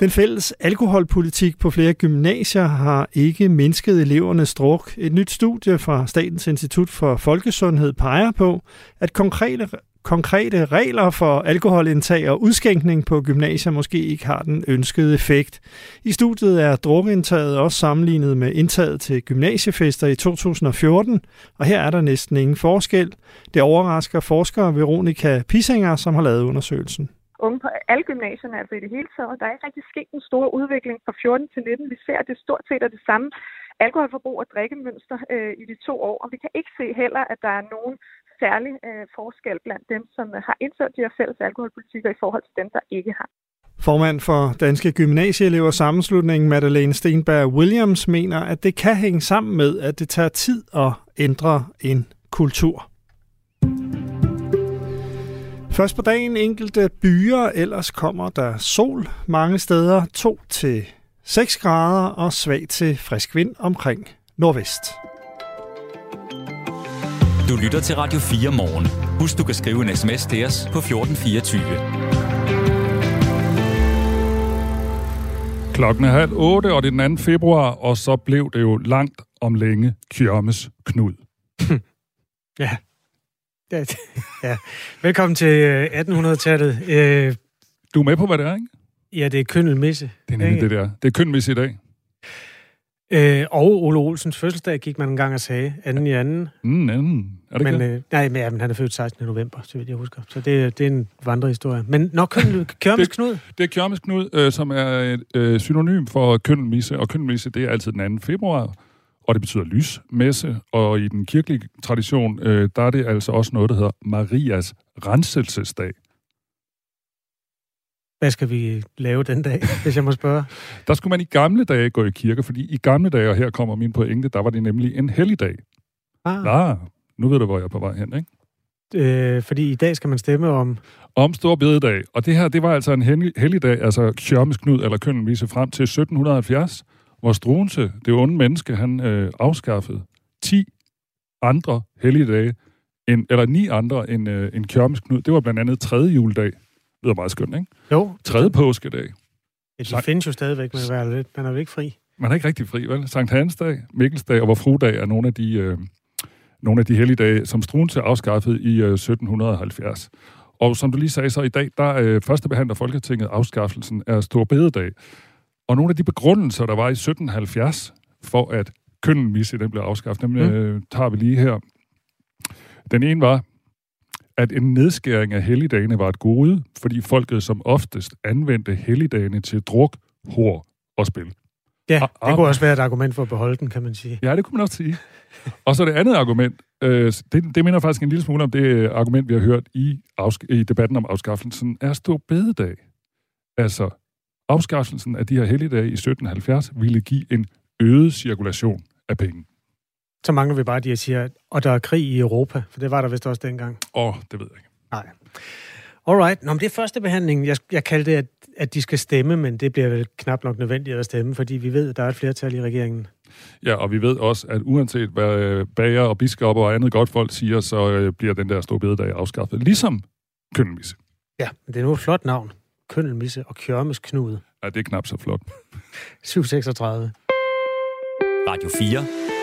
Den fælles alkoholpolitik på flere gymnasier har ikke mindsket elevernes druk. Et nyt studie fra Statens Institut for Folkesundhed peger på, at konkrete konkrete regler for alkoholindtag og udskænkning på gymnasier måske ikke har den ønskede effekt. I studiet er drukindtaget også sammenlignet med indtaget til gymnasiefester i 2014, og her er der næsten ingen forskel. Det overrasker forsker Veronika Pissinger, som har lavet undersøgelsen unge på alle gymnasierne, altså i det hele taget. Der er ikke rigtig sket en stor udvikling fra 14 til 19. Vi ser, at det stort set er det samme alkoholforbrug og drikkemønster øh, i de to år, og vi kan ikke se heller, at der er nogen særlig øh, forskel blandt dem, som øh, har indført de her fælles alkoholpolitikker i forhold til dem, der ikke har. Formand for Danske Gymnasieelever Sammenslutning, Madeleine Stenberg Williams, mener, at det kan hænge sammen med, at det tager tid at ændre en kultur. Først på dagen enkelte byer, ellers kommer der sol mange steder, 2 til 6 grader og svag til frisk vind omkring nordvest. Du lytter til Radio 4 morgen. Husk, du kan skrive en sms til os på 1424. Klokken er halv otte, og det er den 2. februar, og så blev det jo langt om længe Kjørmes Knud. ja. ja. ja. Velkommen til 1800-tallet. Øh, du er med på, hvad det er, ikke? Ja, det er køndelmisse. Det er nemlig det der. Det er køndelmisse i dag. Øh, og Ole Olsens fødselsdag gik man en gang og sagde, anden i anden. Mm, anden. Er det men, øh, nej, men, ja, men han er født 16. november, så vidt jeg husker. Så det, det er en vandrehistorie. Men nok Kørmes Knud? Det, det er Kørmes Knud, øh, som er et øh, synonym for køndelmisse, og køndelmisse, det er altid den 2. februar, og det betyder lysmesse, og i den kirkelige tradition, øh, der er det altså også noget, der hedder Marias renselsesdag. Hvad skal vi lave den dag, hvis jeg må spørge? Der skulle man i gamle dage gå i kirke, fordi i gamle dage, og her kommer min pointe, der var det nemlig en helligdag. Ah. Ah, nu ved du, hvor jeg er på vej hen, ikke? Øh, fordi i dag skal man stemme om... Om Stor Bededag. Og det her, det var altså en helligdag, altså Kjørmes Knud, eller Kønnen vise frem til 1770, hvor Struense, det onde menneske, han øh, afskaffede 10 andre helligdage, end, eller ni andre end, øh, end Kjørmes Knud. Det var blandt andet tredje juledag. Lyder meget skønt, ikke? Jo. Tredje påskedag. Ja, de findes jo stadigvæk, men er lidt, man er jo ikke fri. Man er ikke rigtig fri, vel? Sankt Hansdag, Mikkelsdag og Vor Frudag er nogle af de, øh, nogle af de helligdage, som Struense afskaffede i øh, 1770. Og som du lige sagde, så i dag, der øh, første behandler Folketinget afskaffelsen af Stor Bededag. Og nogle af de begrundelser, der var i 1770 for, at køndenmisse den blev afskaffet, dem mm. øh, tager vi lige her. Den ene var, at en nedskæring af helligdagene var et gode, fordi folket som oftest anvendte helligdagene til druk, hår og spil. Ja, det kunne også være et argument for at beholde den, kan man sige. Ja, det kunne man også sige. og så det andet argument, øh, det, det minder faktisk en lille smule om det argument, vi har hørt i, i debatten om afskaffelsen, er stor bededag. Altså, afskaffelsen af de her helligdage i 1770 ville give en øget cirkulation af penge. Så mangler vi bare, at de siger, og der er krig i Europa, for det var der vist også dengang. Åh, oh, det ved jeg ikke. Nej. Alright, Nå, men det er første behandling. Jeg, jeg kaldte det, at, at de skal stemme, men det bliver vel knap nok nødvendigt at stemme, fordi vi ved, at der er et flertal i regeringen. Ja, og vi ved også, at uanset hvad øh, bager og biskopper og andet godt folk siger, så øh, bliver den der store bededag afskaffet. Ligesom køndelmisse. Ja, men det er nu et flot navn. Køndelmisse og Kjørmes Knud. Ja, det er knap så flot. 736. Radio 4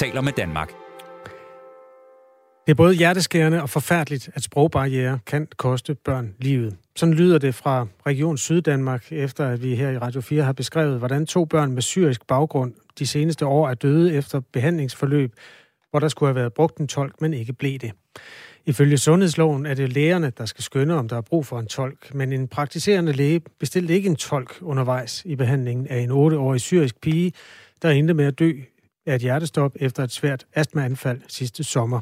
taler med Danmark. Det er både hjerteskærende og forfærdeligt, at sprogbarriere kan koste børn livet. Sådan lyder det fra Region Syddanmark, efter at vi her i Radio 4 har beskrevet, hvordan to børn med syrisk baggrund de seneste år er døde efter behandlingsforløb, hvor der skulle have været brugt en tolk, men ikke blev det. Ifølge sundhedsloven er det lægerne, der skal skønne, om der er brug for en tolk, men en praktiserende læge bestilte ikke en tolk undervejs i behandlingen af en 8-årig syrisk pige, der endte med at dø af et hjertestop efter et svært astmaanfald sidste sommer.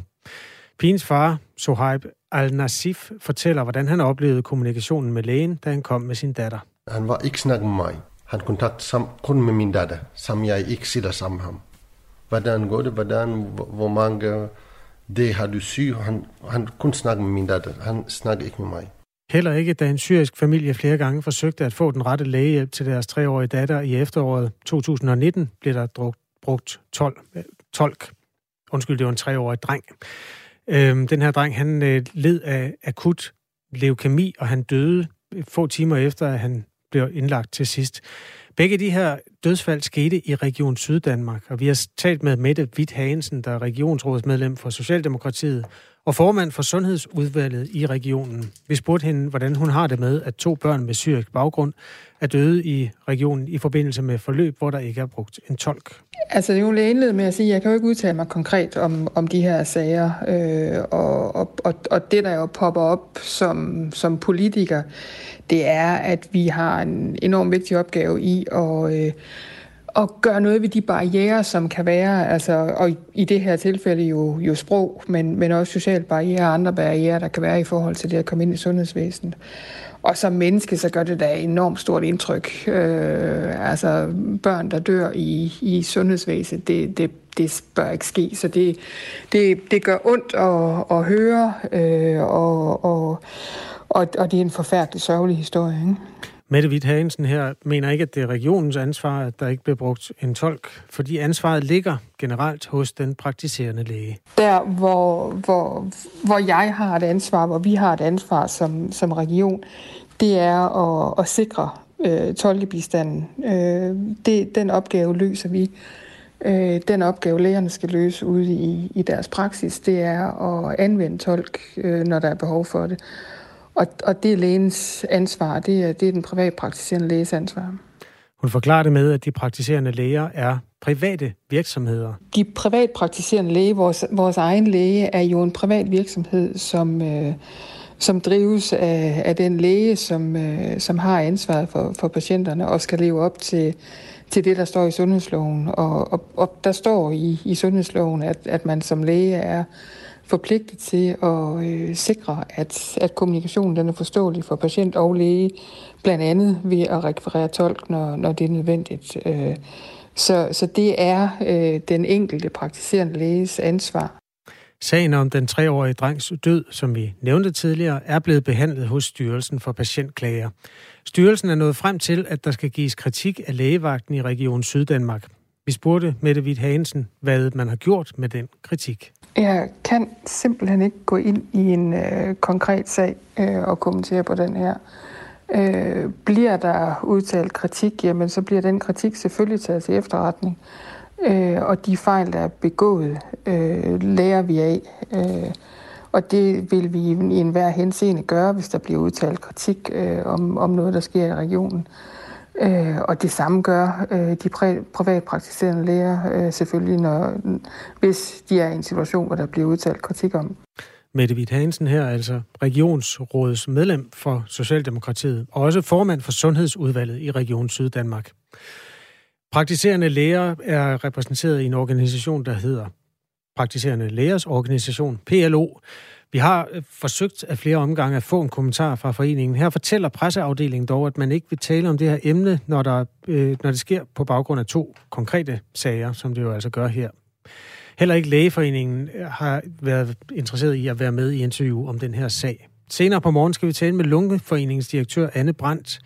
Pigens far, Sohaib Al-Nasif, fortæller, hvordan han oplevede kommunikationen med lægen, da han kom med sin datter. Han var ikke snakket med mig. Han kontaktede kun med min datter, som jeg ikke sidder sammen med ham. Hvordan går det? Hvordan, hvor mange det har du syg? Han, han kun snakke med min datter. Han snakker ikke med mig. Heller ikke, da en syrisk familie flere gange forsøgte at få den rette lægehjælp til deres treårige datter i efteråret 2019, blev der brugt 12, 12 undskyld, det var en treårig dreng. Øhm, den her dreng, han øh, led af akut leukemi, og han døde øh, få timer efter, at han blev indlagt til sidst. Begge de her dødsfald skete i Region Syddanmark, og vi har talt med Mette Witt Hagensen, der er regionsrådsmedlem for Socialdemokratiet og formand for Sundhedsudvalget i regionen. Vi spurgte hende, hvordan hun har det med, at to børn med syrisk baggrund er døde i regionen i forbindelse med forløb, hvor der ikke er brugt en tolk. Altså, jeg vil indlede med at sige, at jeg kan jo ikke udtale mig konkret om, om de her sager, øh, og, og, og, det, der jo popper op som, som politiker, det er, at vi har en enorm vigtig opgave i at, øh, at gøre noget ved de barriere, som kan være, altså, og i det her tilfælde jo, jo sprog, men, men også sociale barriere og andre barriere, der kan være i forhold til det at komme ind i sundhedsvæsenet. Og som menneske, så gør det da enormt stort indtryk. Øh, altså børn, der dør i, i sundhedsvæsenet, det, det, det bør ikke ske. Så det, det, det gør ondt at, at høre, øh, og, og, og, og det er en forfærdelig sørgelig historie. Ikke? Mette Witt Hagensen her mener ikke, at det er regionens ansvar, at der ikke bliver brugt en tolk, fordi ansvaret ligger generelt hos den praktiserende læge. Der, hvor, hvor, hvor jeg har et ansvar, hvor vi har et ansvar som, som region, det er at, at sikre øh, tolkebistanden. Øh, det, den opgave løser vi. Øh, den opgave, lægerne skal løse ude i, i deres praksis, det er at anvende tolk, øh, når der er behov for det. Og, og det er lægens ansvar, det er, det er den privatpraktiserende læges ansvar. Hun forklarer det med, at de praktiserende læger er private virksomheder. De privatpraktiserende læge, vores, vores egen læge, er jo en privat virksomhed, som, øh, som drives af, af den læge, som, øh, som har ansvaret for, for patienterne og skal leve op til, til det, der står i sundhedsloven. Og, og, og der står i, i sundhedsloven, at, at man som læge er forpligtet til at øh, sikre, at, at kommunikationen den er forståelig for patient og læge, blandt andet ved at rekvirere tolk, når, når det er nødvendigt. Øh, så, så det er øh, den enkelte praktiserende læges ansvar. Sagen om den treårige drengs død, som vi nævnte tidligere, er blevet behandlet hos Styrelsen for Patientklager. Styrelsen er nået frem til, at der skal gives kritik af lægevagten i Region Syddanmark. Vi spurgte Mette Witt Hansen, hvad man har gjort med den kritik. Jeg kan simpelthen ikke gå ind i en øh, konkret sag øh, og kommentere på den her. Øh, bliver der udtalt kritik, jamen så bliver den kritik selvfølgelig taget til efterretning. Øh, og de fejl, der er begået, øh, lærer vi af. Øh, og det vil vi i enhver henseende gøre, hvis der bliver udtalt kritik øh, om, om noget, der sker i regionen. Øh, Øh, og det samme gør øh, de præ- privatpraktiserende læger øh, selvfølgelig, når, hvis de er i en situation, hvor der bliver udtalt kritik om. Mette Witt Hansen her, altså regionsrådets medlem for Socialdemokratiet, og også formand for Sundhedsudvalget i Region Syddanmark. Praktiserende læger er repræsenteret i en organisation, der hedder Praktiserende Lægers Organisation, PLO. Vi har øh, forsøgt af flere omgange at få en kommentar fra foreningen. Her fortæller presseafdelingen dog, at man ikke vil tale om det her emne, når, der, øh, når det sker på baggrund af to konkrete sager, som det jo altså gør her. Heller ikke Lægeforeningen øh, har været interesseret i at være med i interview om den her sag. Senere på morgen skal vi tale med Lungeforeningens direktør Anne Brandt,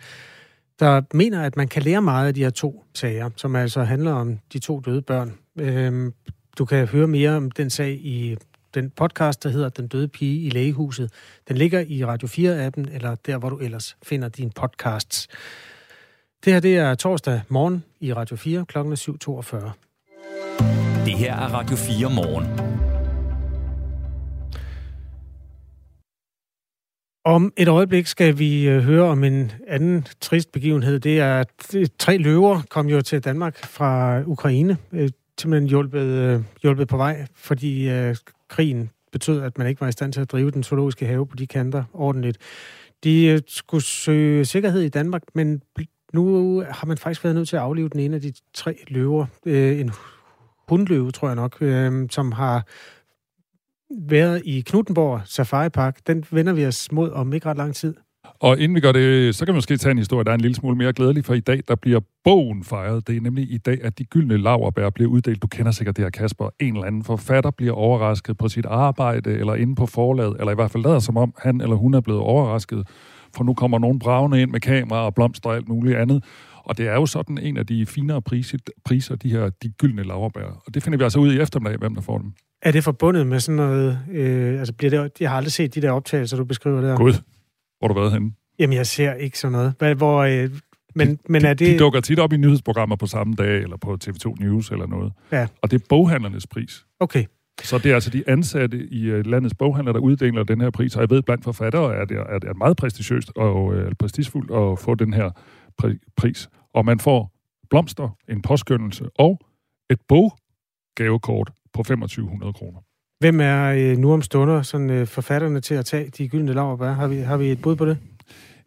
der mener, at man kan lære meget af de her to sager, som altså handler om de to døde børn. Øhm, du kan høre mere om den sag i den podcast, der hedder Den døde pige i lægehuset. Den ligger i Radio 4-appen, eller der, hvor du ellers finder dine podcasts. Det her, det er torsdag morgen i Radio 4, klokken 7.42. Det her er Radio 4 morgen. Om et øjeblik skal vi øh, høre om en anden trist begivenhed. Det er, at tre løver kom jo til Danmark fra Ukraine, øh, simpelthen hjulpet, øh, hjulpet på vej, fordi krigen betød, at man ikke var i stand til at drive den zoologiske have på de kanter ordentligt. De øh, skulle søge sikkerhed i Danmark, men nu har man faktisk været nødt til at aflive den ene af de tre løver. Øh, en hundløve, tror jeg nok, øh, som har været i Knuttenborg Safari Park. Den vender vi os mod om ikke ret lang tid. Og inden vi gør det, så kan vi måske tage en historie, der er en lille smule mere glædelig, for i dag, der bliver bogen fejret. Det er nemlig i dag, at de gyldne laverbær bliver uddelt. Du kender sikkert det her, Kasper. En eller anden forfatter bliver overrasket på sit arbejde, eller inde på forlaget, eller i hvert fald lader som om, han eller hun er blevet overrasket. For nu kommer nogen bravende ind med kamera og blomster og alt muligt andet. Og det er jo sådan en af de finere priser, priser de her de gyldne laverbær. Og det finder vi altså ud i eftermiddag, hvem der får dem. Er det forbundet med sådan noget... Øh, altså bliver det, jeg har aldrig set de der optagelser, du beskriver der. Gud, hvor har du været henne? Jamen, jeg ser ikke sådan noget. Hvad, hvor, øh, men, de, men er det... De dukker tit op i nyhedsprogrammer på samme dag, eller på TV2 News eller noget. Ja. Og det er boghandlernes pris. Okay. Så det er altså de ansatte i uh, landets boghandler, der uddeler den her pris. Og jeg ved, blandt forfattere er det, er det meget prestigiøst og uh, prestigefuldt at få den her pri- pris. Og man får blomster, en påskyndelse og et boggavekort på 2500 kroner. Hvem er øh, nu om stunder sådan, øh, forfatterne til at tage de gyldne laverbær? Har vi, har vi et bud på det?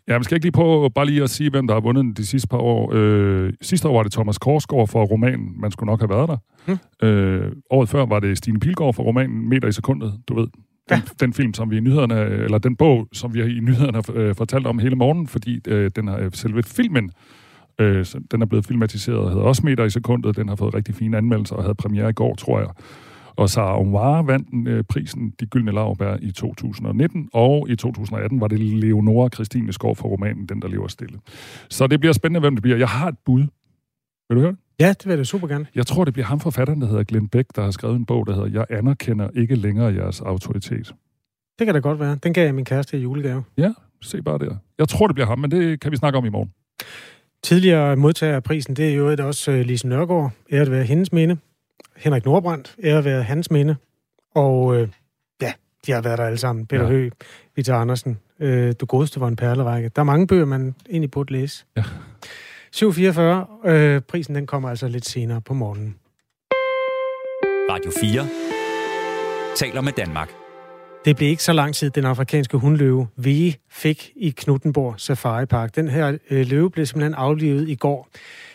Ja, man skal ikke lige på bare lige at sige, hvem der har vundet de sidste par år. Øh, sidste år var det Thomas Korsgaard for romanen Man skulle nok have været der. Hmm. Øh, året før var det Stine Pilgaard for romanen Meter i sekundet, du ved. Den, ja. den film, som vi i nyhederne, eller den bog, som vi i nyhederne har øh, fortalt om hele morgen, fordi øh, den har selve filmen Øh, den er blevet filmatiseret hedder også Meter i sekundet. Den har fået rigtig fine anmeldelser og havde premiere i går, tror jeg. Og Sarah Omar vandt øh, prisen De Gyldne Laurbær i 2019, og i 2018 var det Leonora Christine Skov for romanen Den, der lever stille. Så det bliver spændende, hvem det bliver. Jeg har et bud. Vil du høre det? Ja, det vil jeg super gerne. Jeg tror, det bliver ham forfatteren, der hedder Glenn Beck, der har skrevet en bog, der hedder Jeg anerkender ikke længere jeres autoritet. Det kan da godt være. Den gav jeg min kæreste i julegave. Ja, se bare der. Jeg tror, det bliver ham, men det kan vi snakke om i morgen. Tidligere modtager af prisen, det er jo også uh, Lise Nørgaard. Æret være hendes minde. Henrik Nordbrandt. Æret være hans minde. Og uh, ja, de har været der alle sammen. Peter ja. Høgh, Vita Andersen. Uh, du godeste var en perlerække. Der er mange bøger, man egentlig burde læse. Ja. 7,44. Øh, prisen den kommer altså lidt senere på morgenen. Radio 4 taler med Danmark. Det blev ikke så lang tid, den afrikanske hundløve vi fik i Knuttenborg Safari Park. Den her øh, løve blev simpelthen aflivet i går.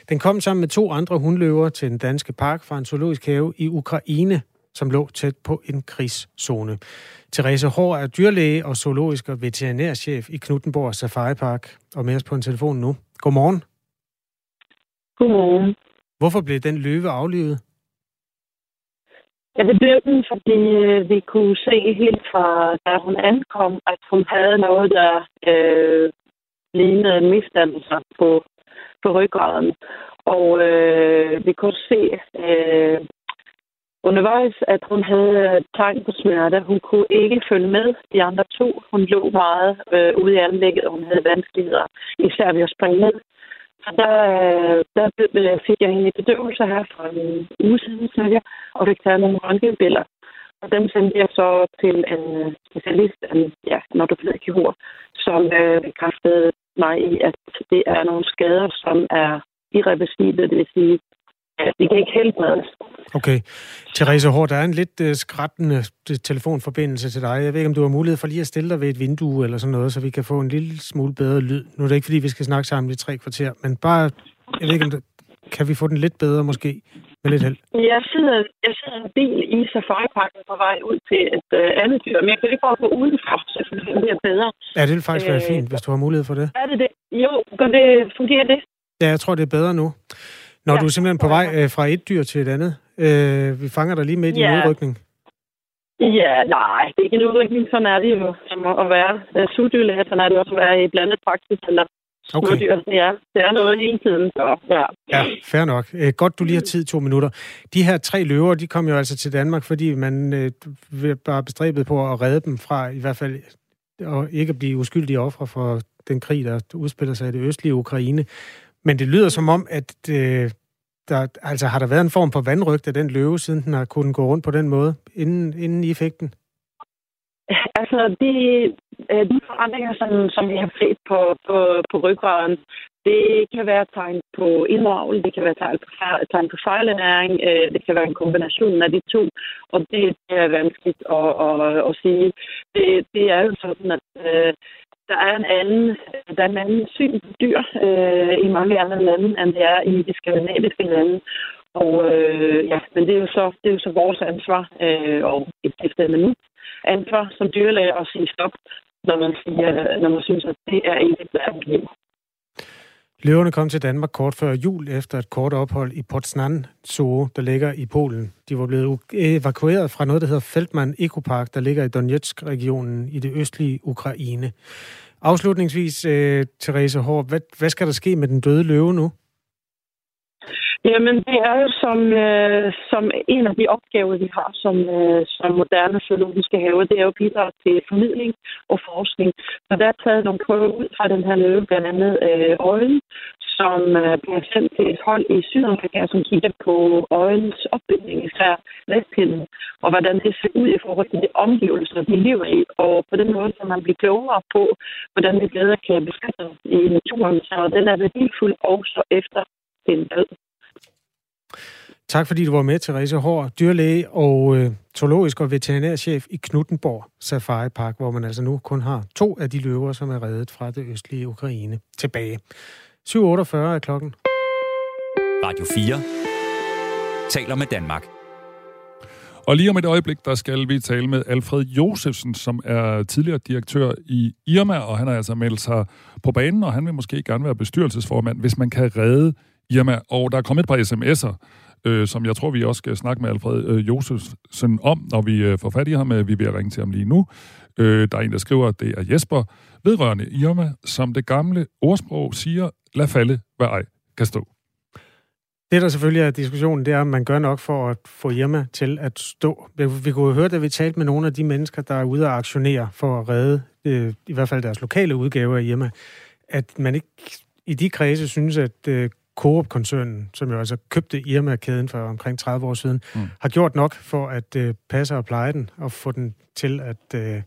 Den kom sammen med to andre hundløver til den danske park fra en zoologisk have i Ukraine, som lå tæt på en krigszone. Therese Hård er dyrlæge og zoologisk og veterinærchef i Knuttenborg Safari Park, og med os på en telefon nu. Godmorgen. Godmorgen. Hvorfor blev den løve aflivet? Ja, det blev den, fordi øh, vi kunne se helt fra, da hun ankom, at hun havde noget, der øh, lignede en på, på ryggraden. Og øh, vi kunne se øh, undervejs, at hun havde tegn på smerte. Hun kunne ikke følge med de andre to. Hun lå meget øh, ude i anlægget, og hun havde vanskeligheder, især ved at springe ned. Så der, der fik jeg en bedøvelse her for en uge siden, cirka, og fik taget nogle røntgenbilleder. Og dem sendte jeg så til en øh, specialist, en ja, en ortopædkirurg, som øh, bekræftede mig i, at det er nogle skader, som er irreversible, det vil sige, de kan ikke helbredes. Okay. Therese Hård, der er en lidt uh, skrættende telefonforbindelse til dig. Jeg ved ikke, om du har mulighed for lige at stille dig ved et vindue eller sådan noget, så vi kan få en lille smule bedre lyd. Nu er det ikke, fordi vi skal snakke sammen i tre kvarter, men bare, jeg ved ikke, om det, kan vi få den lidt bedre måske? Med lidt held. Jeg sidder, jeg sidder en bil i safariparken på vej ud til et uh, andet dyr, men jeg kan ikke bare gå udenfor, så det bliver bedre. Ja, det vil faktisk være øh, fint, hvis du har mulighed for det. Er det det? Jo, gør det, fungerer det? Ja, jeg tror, det er bedre nu. Når ja. du er simpelthen på vej øh, fra et dyr til et andet. Øh, vi fanger dig lige ja. i en udrykning. Ja, nej, det er ikke en udrykning. Sådan er det jo som at være uh, sugdyrlæger. Sådan er det også at være i blandet praksis eller Okay. Dyr. Ja, det er noget hele tiden. Så, ja. ja, fair nok. Øh, godt, du lige har tid to minutter. De her tre løver, de kom jo altså til Danmark, fordi man øh, var bestræbet på at redde dem fra i hvert fald og ikke at blive uskyldige ofre for den krig, der udspiller sig i det østlige Ukraine. Men det lyder som om, at øh, der, altså, har der været en form for vandrygt af den løve, siden den har kunnet gå rundt på den måde, inden, inden I fik den? Altså, de, øh, de forandringer, som, som vi har set på, på, på ryggraden, det kan være tegn på indravl, det kan være tegn på, tegn på fejlernæring, øh, det kan være en kombination af de to, og det, det er vanskeligt at, at, at sige. Det, det er jo sådan, at øh, der er en anden, øh, der er en anden syn på dyr øh, i mange andre lande, end det er i de skandinaviske lande. Og øh, ja, men det er jo så, det er jo så vores ansvar, øh, og et efter nu ansvar som dyrlæge at sige stop, når man, siger, når man synes, at det er ikke et værdigt liv. Løverne kom til Danmark kort før jul efter et kort ophold i Potsdam Zoo, der ligger i Polen. De var blevet evakueret fra noget, der hedder Feldman Ekopark, der ligger i Donetsk-regionen i det østlige Ukraine. Afslutningsvis, øh, Therese Hård, hvad, hvad skal der ske med den døde løve nu? Jamen, det er jo som, øh, som en af de opgaver, vi har som, øh, som moderne zoologiske haver, det er jo bidrag til formidling og forskning. Så der er taget nogle prøver ud fra den her løve, blandt andet øh, øjen, som øh, bliver sendt til et hold i Sydafrika, som kigger på øjens opbygning, især læspinden, og hvordan det ser ud i forhold til de omgivelser, de lever i. Og på den måde kan man blive klogere på, hvordan vi bedre kan beskytte i naturen. Så den er værdifuld også efter den død. Tak fordi du var med, Therese Hård, dyrlæge og øh, zoologisk og veterinærchef i Knuttenborg Safari Park, hvor man altså nu kun har to af de løver, som er reddet fra det østlige Ukraine tilbage. 7.48 er klokken. Radio 4 taler med Danmark. Og lige om et øjeblik, der skal vi tale med Alfred Josefsen, som er tidligere direktør i Irma, og han har altså meldt sig på banen, og han vil måske gerne være bestyrelsesformand, hvis man kan redde Irma. Og der er kommet et par sms'er, øh, som jeg tror, vi også skal snakke med Alfred øh, Josefsen om, når vi øh, får fat i ham. Øh, vi vil ringe til ham lige nu. Øh, der er en, der skriver, at det er Jesper vedrørende Irma, som det gamle ordsprog siger, lad falde, hvad ej kan stå. Det, der selvfølgelig er diskussionen, det er, om man gør nok for at få Irma til at stå. Vi kunne jo høre, da vi talte med nogle af de mennesker, der er ude og aktionere for at redde øh, i hvert fald deres lokale udgave af Irma, at man ikke i de kredse synes, at øh, Coop-koncernen, som jo altså købte Irma-kæden for omkring 30 år siden, mm. har gjort nok for at øh, passe og pleje den og få den til at, øh,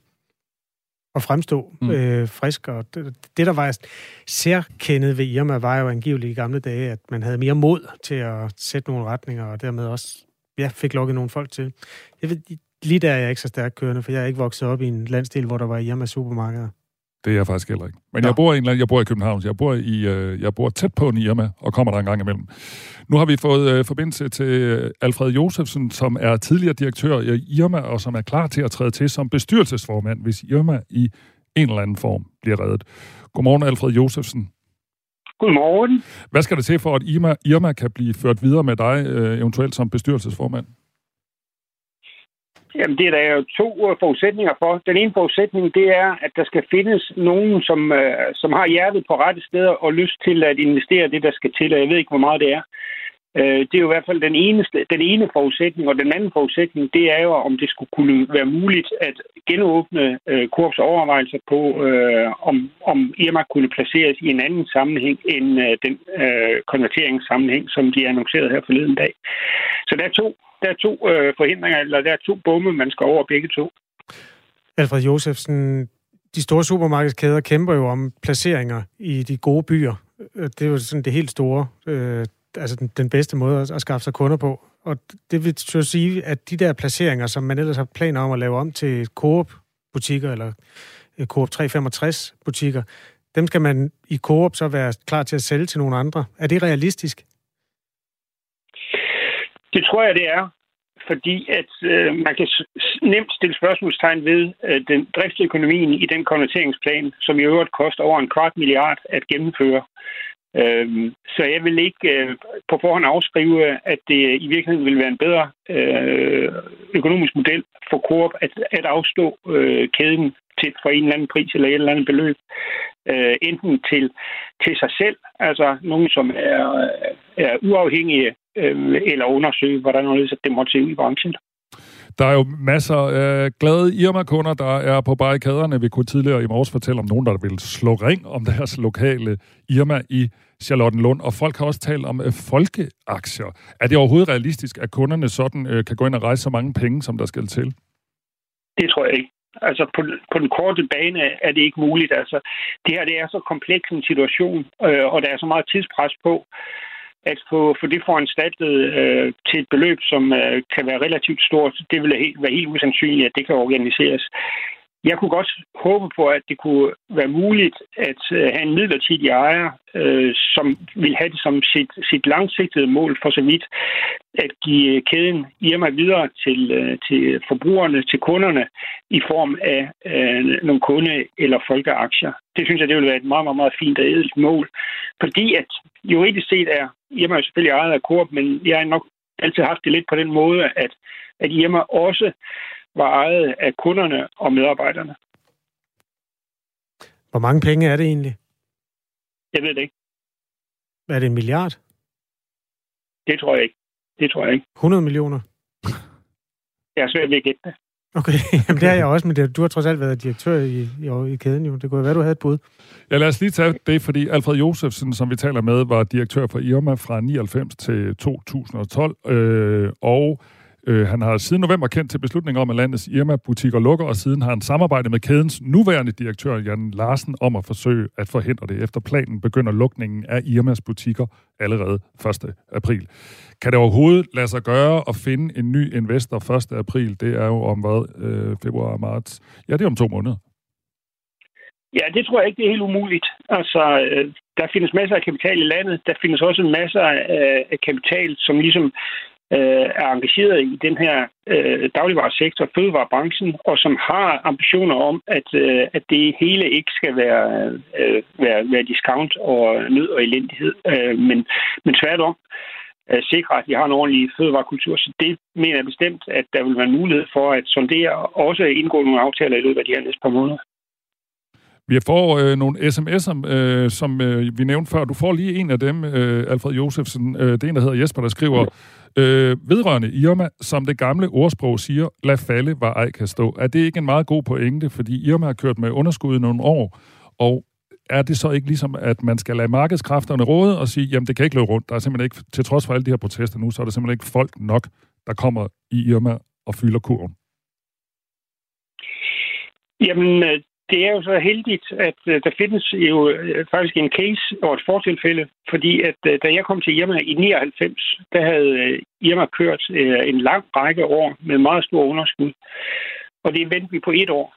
at fremstå mm. øh, frisk. Og det, det, der var særkendet ved Irma, var jo angiveligt i gamle dage, at man havde mere mod til at sætte nogle retninger, og dermed også ja, fik lukket nogle folk til. Jeg ved, lige der er jeg ikke så stærkt kørende, for jeg er ikke vokset op i en landsdel, hvor der var Irma supermarkeder. Det er jeg faktisk heller ikke. Men jeg bor, i en, jeg bor i København, så jeg bor, i, øh, jeg bor tæt på en Irma, og kommer der en gang imellem. Nu har vi fået øh, forbindelse til øh, Alfred Josefsen, som er tidligere direktør i Irma, og som er klar til at træde til som bestyrelsesformand, hvis Irma i en eller anden form bliver reddet. Godmorgen, Alfred Josefsen. Godmorgen. Hvad skal det til for, at Irma, Irma kan blive ført videre med dig, øh, eventuelt som bestyrelsesformand? Jamen, det er der jo to øh, forudsætninger for. Den ene forudsætning, det er, at der skal findes nogen, som, øh, som har hjertet på rette steder og lyst til at investere det, der skal til, og jeg ved ikke, hvor meget det er. Øh, det er jo i hvert fald den, eneste, den ene forudsætning, og den anden forudsætning, det er jo, om det skulle kunne være muligt at genåbne øh, Korps overvejelser på, øh, om, om Irma kunne placeres i en anden sammenhæng end øh, den øh, konverteringssammenhæng, som de annoncerede her forleden dag. Så der er to der er to øh, forhindringer, eller der er to bomme, man skal over begge to. Alfred Josefsen, de store supermarkedskæder kæmper jo om placeringer i de gode byer. Øh, det er jo sådan det helt store, øh, altså den, den bedste måde at, at skaffe sig kunder på. Og det vil så sige, at de der placeringer, som man ellers har planer om at lave om til Coop-butikker eller øh, Coop 365-butikker, dem skal man i Coop så være klar til at sælge til nogle andre. Er det realistisk? Det tror jeg, det er. Fordi at øh, man kan nemt stille spørgsmålstegn ved øh, den driftsøkonomien i den konverteringsplan, som i øvrigt koster over en kvart milliard at gennemføre. Øh, så jeg vil ikke øh, på forhånd afskrive, at det i virkeligheden vil være en bedre øh, økonomisk model for Coop at, at afstå øh, kæden til for en eller anden pris eller et eller andet beløb. Øh, enten til, til sig selv, altså nogen, som er, er uafhængige øh, eller undersøge, hvordan det måtte se ud i branchen. Der er jo masser af glade Irma-kunder, der er på barrikaderne. Vi kunne tidligere i morges fortælle om nogen, der vil slå ring om deres lokale Irma i Charlottenlund. Og folk har også talt om øh, folkeaktier. Er det overhovedet realistisk, at kunderne sådan øh, kan gå ind og rejse så mange penge, som der skal til? Det tror jeg ikke. Altså på, på den korte bane er det ikke muligt. Altså, det her det er så kompleks en situation, øh, og der er så meget tidspres på, at få, få det foranstaltet øh, til et beløb, som øh, kan være relativt stort, det ville helt, være helt usandsynligt, at det kan organiseres. Jeg kunne godt håbe på, at det kunne være muligt at øh, have en midlertidig ejer, øh, som vil have det som sit, sit langsigtede mål for så vidt, at give kæden Irma videre til, øh, til forbrugerne, til kunderne, i form af øh, nogle kunde- eller folkeaktier. Det synes jeg, det ville være et meget, meget, meget fint og edelt mål. Fordi at juridisk set er Irma jo selvfølgelig ejet af Coop, men jeg har nok altid haft det lidt på den måde, at, at Irma også var ejet af kunderne og medarbejderne. Hvor mange penge er det egentlig? Jeg ved det ikke. Er det en milliard? Det tror jeg ikke. Det tror jeg ikke. 100 millioner? Jeg er svært ved at gætte det. Okay, Jamen, det har jeg også, men det, du har trods alt været direktør i, i, i kæden jo. Det kunne være, du havde et bud. Ja, lad os lige tage det, fordi Alfred Josefsen, som vi taler med, var direktør for Irma fra 99 til 2012, øh, og Øh, han har siden november kendt til beslutningen om, at landets Irma-butikker lukker, og siden har han samarbejdet med kædens nuværende direktør, Jan Larsen, om at forsøge at forhindre det. Efter planen begynder lukningen af Irmas butikker allerede 1. april. Kan det overhovedet lade sig gøre at finde en ny investor 1. april? Det er jo om hvad? Øh, februar marts? Ja, det er om to måneder. Ja, det tror jeg ikke, det er helt umuligt. Altså, øh, der findes masser af kapital i landet. Der findes også masser af kapital, som ligesom øh, er engageret i den her øh, dagligvaresektor, fødevarebranchen, og som har ambitioner om, at, øh, at det hele ikke skal være, øh, være, være discount og nød og elendighed, øh, men, men tværtom øh, sikre, at vi har en ordentlig fødevarekultur. Så det mener jeg bestemt, at der vil være mulighed for at sondere og også indgå nogle aftaler i løbet af de her næste par måneder. Vi får øh, nogle sms'er, øh, som øh, vi nævnte før. Du får lige en af dem, øh, Alfred Josefsen. Øh, det er en, der hedder Jesper, der skriver, øh, vedrørende Irma, som det gamle ordsprog siger, lad falde, hvor ej kan stå. Er det ikke en meget god pointe, fordi Irma har kørt med underskud i nogle år, og er det så ikke ligesom, at man skal lade markedskræfterne råde og sige, jamen det kan ikke løbe rundt. Der er simpelthen ikke, til trods for alle de her protester nu, så er der simpelthen ikke folk nok, der kommer i Irma og fylder kurven. Jamen, øh, det er jo så heldigt, at øh, der findes jo øh, faktisk en case og et fortilfælde, fordi at øh, da jeg kom til Irma i 99, der havde Irma kørt en lang række år med meget store underskud. Og det vendte vi på et år.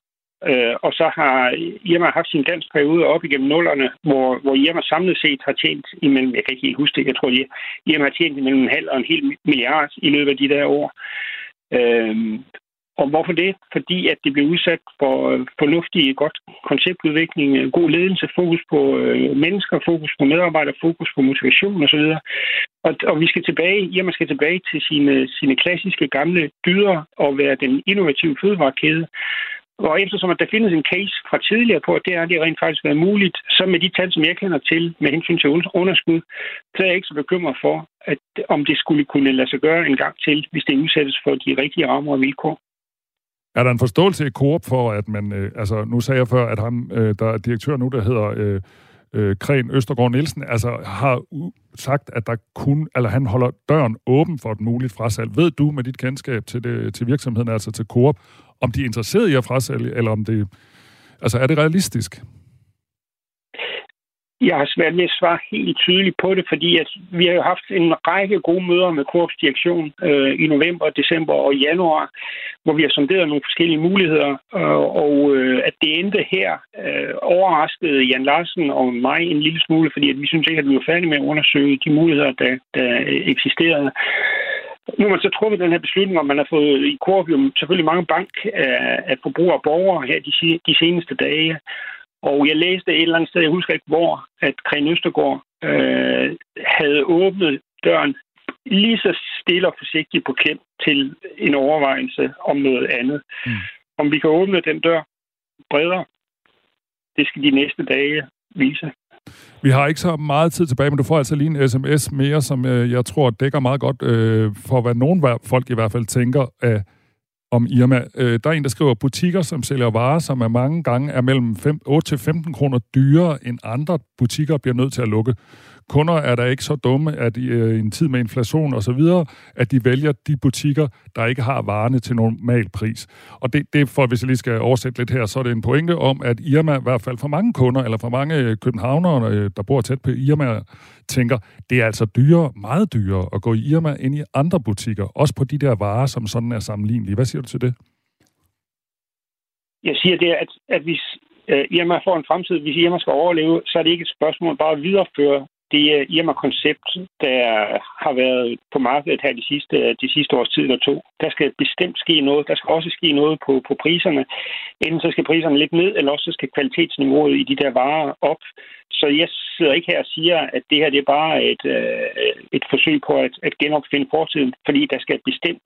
Og så har Irma haft sin dansk periode op igennem nullerne, hvor, hvor Irma samlet set har tjent imellem, jeg kan ikke helt huske det, jeg tror, at Irma har tjent imellem en halv og en hel milliard i løbet af de der år og hvorfor det? Fordi at det blev udsat for øh, fornuftig, godt konceptudvikling, øh, god ledelse, fokus på øh, mennesker, fokus på medarbejdere, fokus på motivation osv. Og, og vi skal tilbage, ja, man skal tilbage til sine, sine klassiske gamle dyder og være den innovative fødevarekæde. Og eftersom at der findes en case fra tidligere på, at det har det rent faktisk været muligt, så med de tal, som jeg kender til med hensyn til underskud, så er jeg ikke så bekymret for, at om det skulle kunne lade sig gøre en gang til, hvis det udsættes for de rigtige rammer og vilkår. Er der en forståelse i Coop for, at man, øh, altså nu sagde jeg før, at ham, øh, der er direktør nu, der hedder øh, øh, Kren Østergaard Nielsen, altså har sagt, at der kun, eller han holder døren åben for et muligt frasalg. Ved du med dit kendskab til, det, til virksomheden, altså til Coop, om de er interesseret i at frasælge, eller om det, altså er det realistisk? Jeg har svært ved at svare helt tydeligt på det, fordi at vi har jo haft en række gode møder med Coop's direktion øh, i november, december og januar, hvor vi har sonderet nogle forskellige muligheder, øh, og øh, at det endte her øh, overraskede Jan Larsen og mig en lille smule, fordi at vi synes ikke, at vi var færdige med at undersøge de muligheder, der, der eksisterede. Nu har man så truffet den her beslutning, og man har fået i Coop selvfølgelig mange bank af, af forbrugere og borgere her de, de seneste dage. Og jeg læste et eller andet sted, jeg husker ikke hvor, at Kren Østergaard øh, havde åbnet døren lige så stille og forsigtigt på klem til en overvejelse om noget andet. Mm. Om vi kan åbne den dør bredere, det skal de næste dage vise. Vi har ikke så meget tid tilbage, men du får altså lige en sms mere, som øh, jeg tror dækker meget godt øh, for, hvad nogen folk i hvert fald tænker af om Irma. Øh, der er en, der skriver, butikker, som sælger varer, som er mange gange er mellem 8-15 kroner dyrere end andre butikker, bliver nødt til at lukke. Kunder er der ikke så dumme, at i øh, en tid med inflation og så videre, at de vælger de butikker, der ikke har varerne til normal pris. Og det, det for, hvis jeg lige skal oversætte lidt her, så er det en pointe om, at Irma, i hvert fald for mange kunder, eller for mange øh, københavnere, øh, der bor tæt på Irma, tænker, det er altså dyrere, meget dyrere at gå i Irma end i andre butikker, også på de der varer, som sådan er sammenlignelige. Hvad siger du til det? Jeg siger det, at, at hvis øh, Irma får en fremtid, hvis Irma skal overleve, så er det ikke et spørgsmål bare at videreføre det er Irma-koncept, der har været på markedet her de sidste, øh, de sidste års tid eller to. Der skal bestemt ske noget. Der skal også ske noget på, på priserne. Enten så skal priserne lidt ned, eller også så skal kvalitetsniveauet i de der varer op. Så jeg sidder ikke her og siger, at det her det er bare et, øh, et forsøg på at, at genopfinde fortiden, fordi der skal bestemt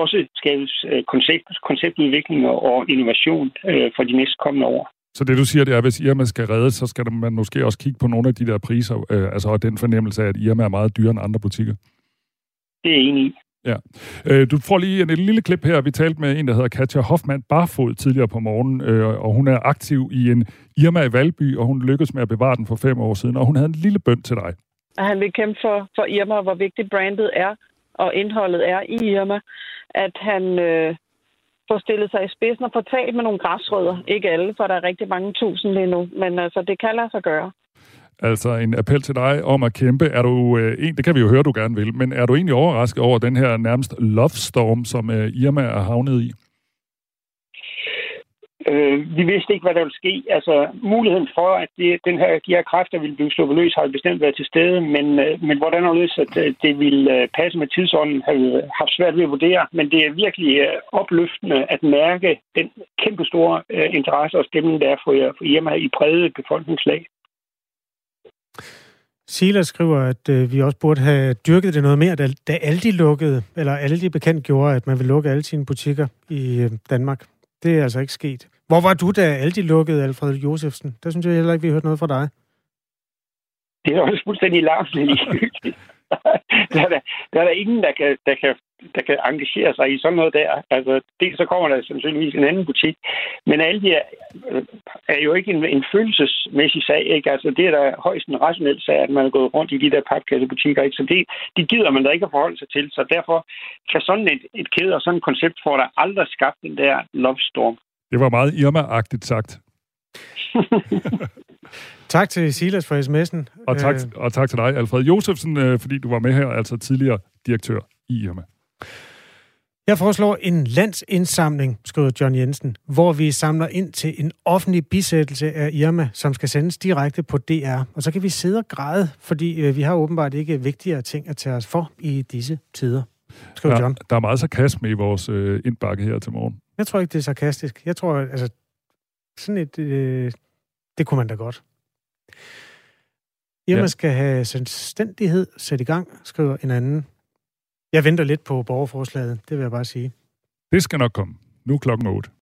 også skabes øh, koncept, konceptudvikling og innovation øh, for de næste kommende år. Så det du siger, det er, at hvis Irma skal reddes, så skal man måske også kigge på nogle af de der priser, øh, altså og den fornemmelse af, at Irma er meget dyrere end andre butikker. Det er enig i. Ja. Øh, du får lige en, en lille klip her. Vi talte med en, der hedder Katja Hoffmann Barfod tidligere på morgenen, øh, og hun er aktiv i en Irma i Valby, og hun lykkedes med at bevare den for fem år siden, og hun havde en lille bønd til dig. Han vil kæmpe for, for Irma, hvor vigtigt brandet er, og indholdet er i Irma. At han, øh, får stillet sig i spidsen og får talt med nogle græsrødder. Ikke alle, for der er rigtig mange tusind lige nu, men altså, det kan lade sig gøre. Altså en appel til dig om at kæmpe. Er du, øh, en, det kan vi jo høre, du gerne vil, men er du egentlig overrasket over den her nærmest love storm, som øh, Irma er havnet i? Øh, vi vidste ikke, hvad der ville ske. Altså, muligheden for, at det, den her, de her kræfter ville blive sluppet løs, har bestemt været til stede, men, øh, men hvordan og at øh, det ville øh, passe med tidsånden, har vi haft svært ved at vurdere. Men det er virkelig øh, opløftende at mærke den kæmpe store øh, interesse og stemning, der er for, øh, for Irma i brede befolkningslag. Silas skriver, at øh, vi også burde have dyrket det noget mere, da, da Aldi lukkede, eller Aldi bekendt gjorde, at man vil lukke alle sine butikker i øh, Danmark. Det er altså ikke sket. Hvor var du, da Aldi lukkede, Alfred Josefsen? Der synes jeg heller ikke, vi har hørt noget fra dig. Det er også fuldstændig larmende der, er der, der er der ingen, der kan, der, kan, der kan engagere sig i sådan noget der. Altså, dels så kommer der sandsynligvis en anden butik, men alle de er, er jo ikke en, en følelsesmæssig sag. Ikke? Altså, det er da højst en rationel sag, at man er gået rundt i de der papkassebutikker. Ikke? Så det, det gider man da ikke at forholde sig til. Så derfor kan sådan et, et kæde og sådan et koncept for der aldrig skabt den der love storm. Det var meget Irma-agtigt sagt. tak til Silas for sms'en. Og tak, Øh, og tak til dig, Alfred Josefsen, øh, fordi du var med her, altså tidligere direktør i Irma. Jeg foreslår en landsindsamling, skriver John Jensen, hvor vi samler ind til en offentlig bisættelse af Irma, som skal sendes direkte på DR. Og så kan vi sidde og græde, fordi øh, vi har åbenbart ikke vigtigere ting at tage os for i disse tider, skriver John. Der, der er meget sarkasme i vores øh, indbakke her til morgen. Jeg tror ikke, det er sarkastisk. Jeg tror, altså, sådan et, øh, det kunne man da godt. Irma Ja. skal have selvstændighed sat i gang, skriver en anden. Jeg venter lidt på borgerforslaget, det vil jeg bare sige. Det skal nok komme. Nu klokken 8.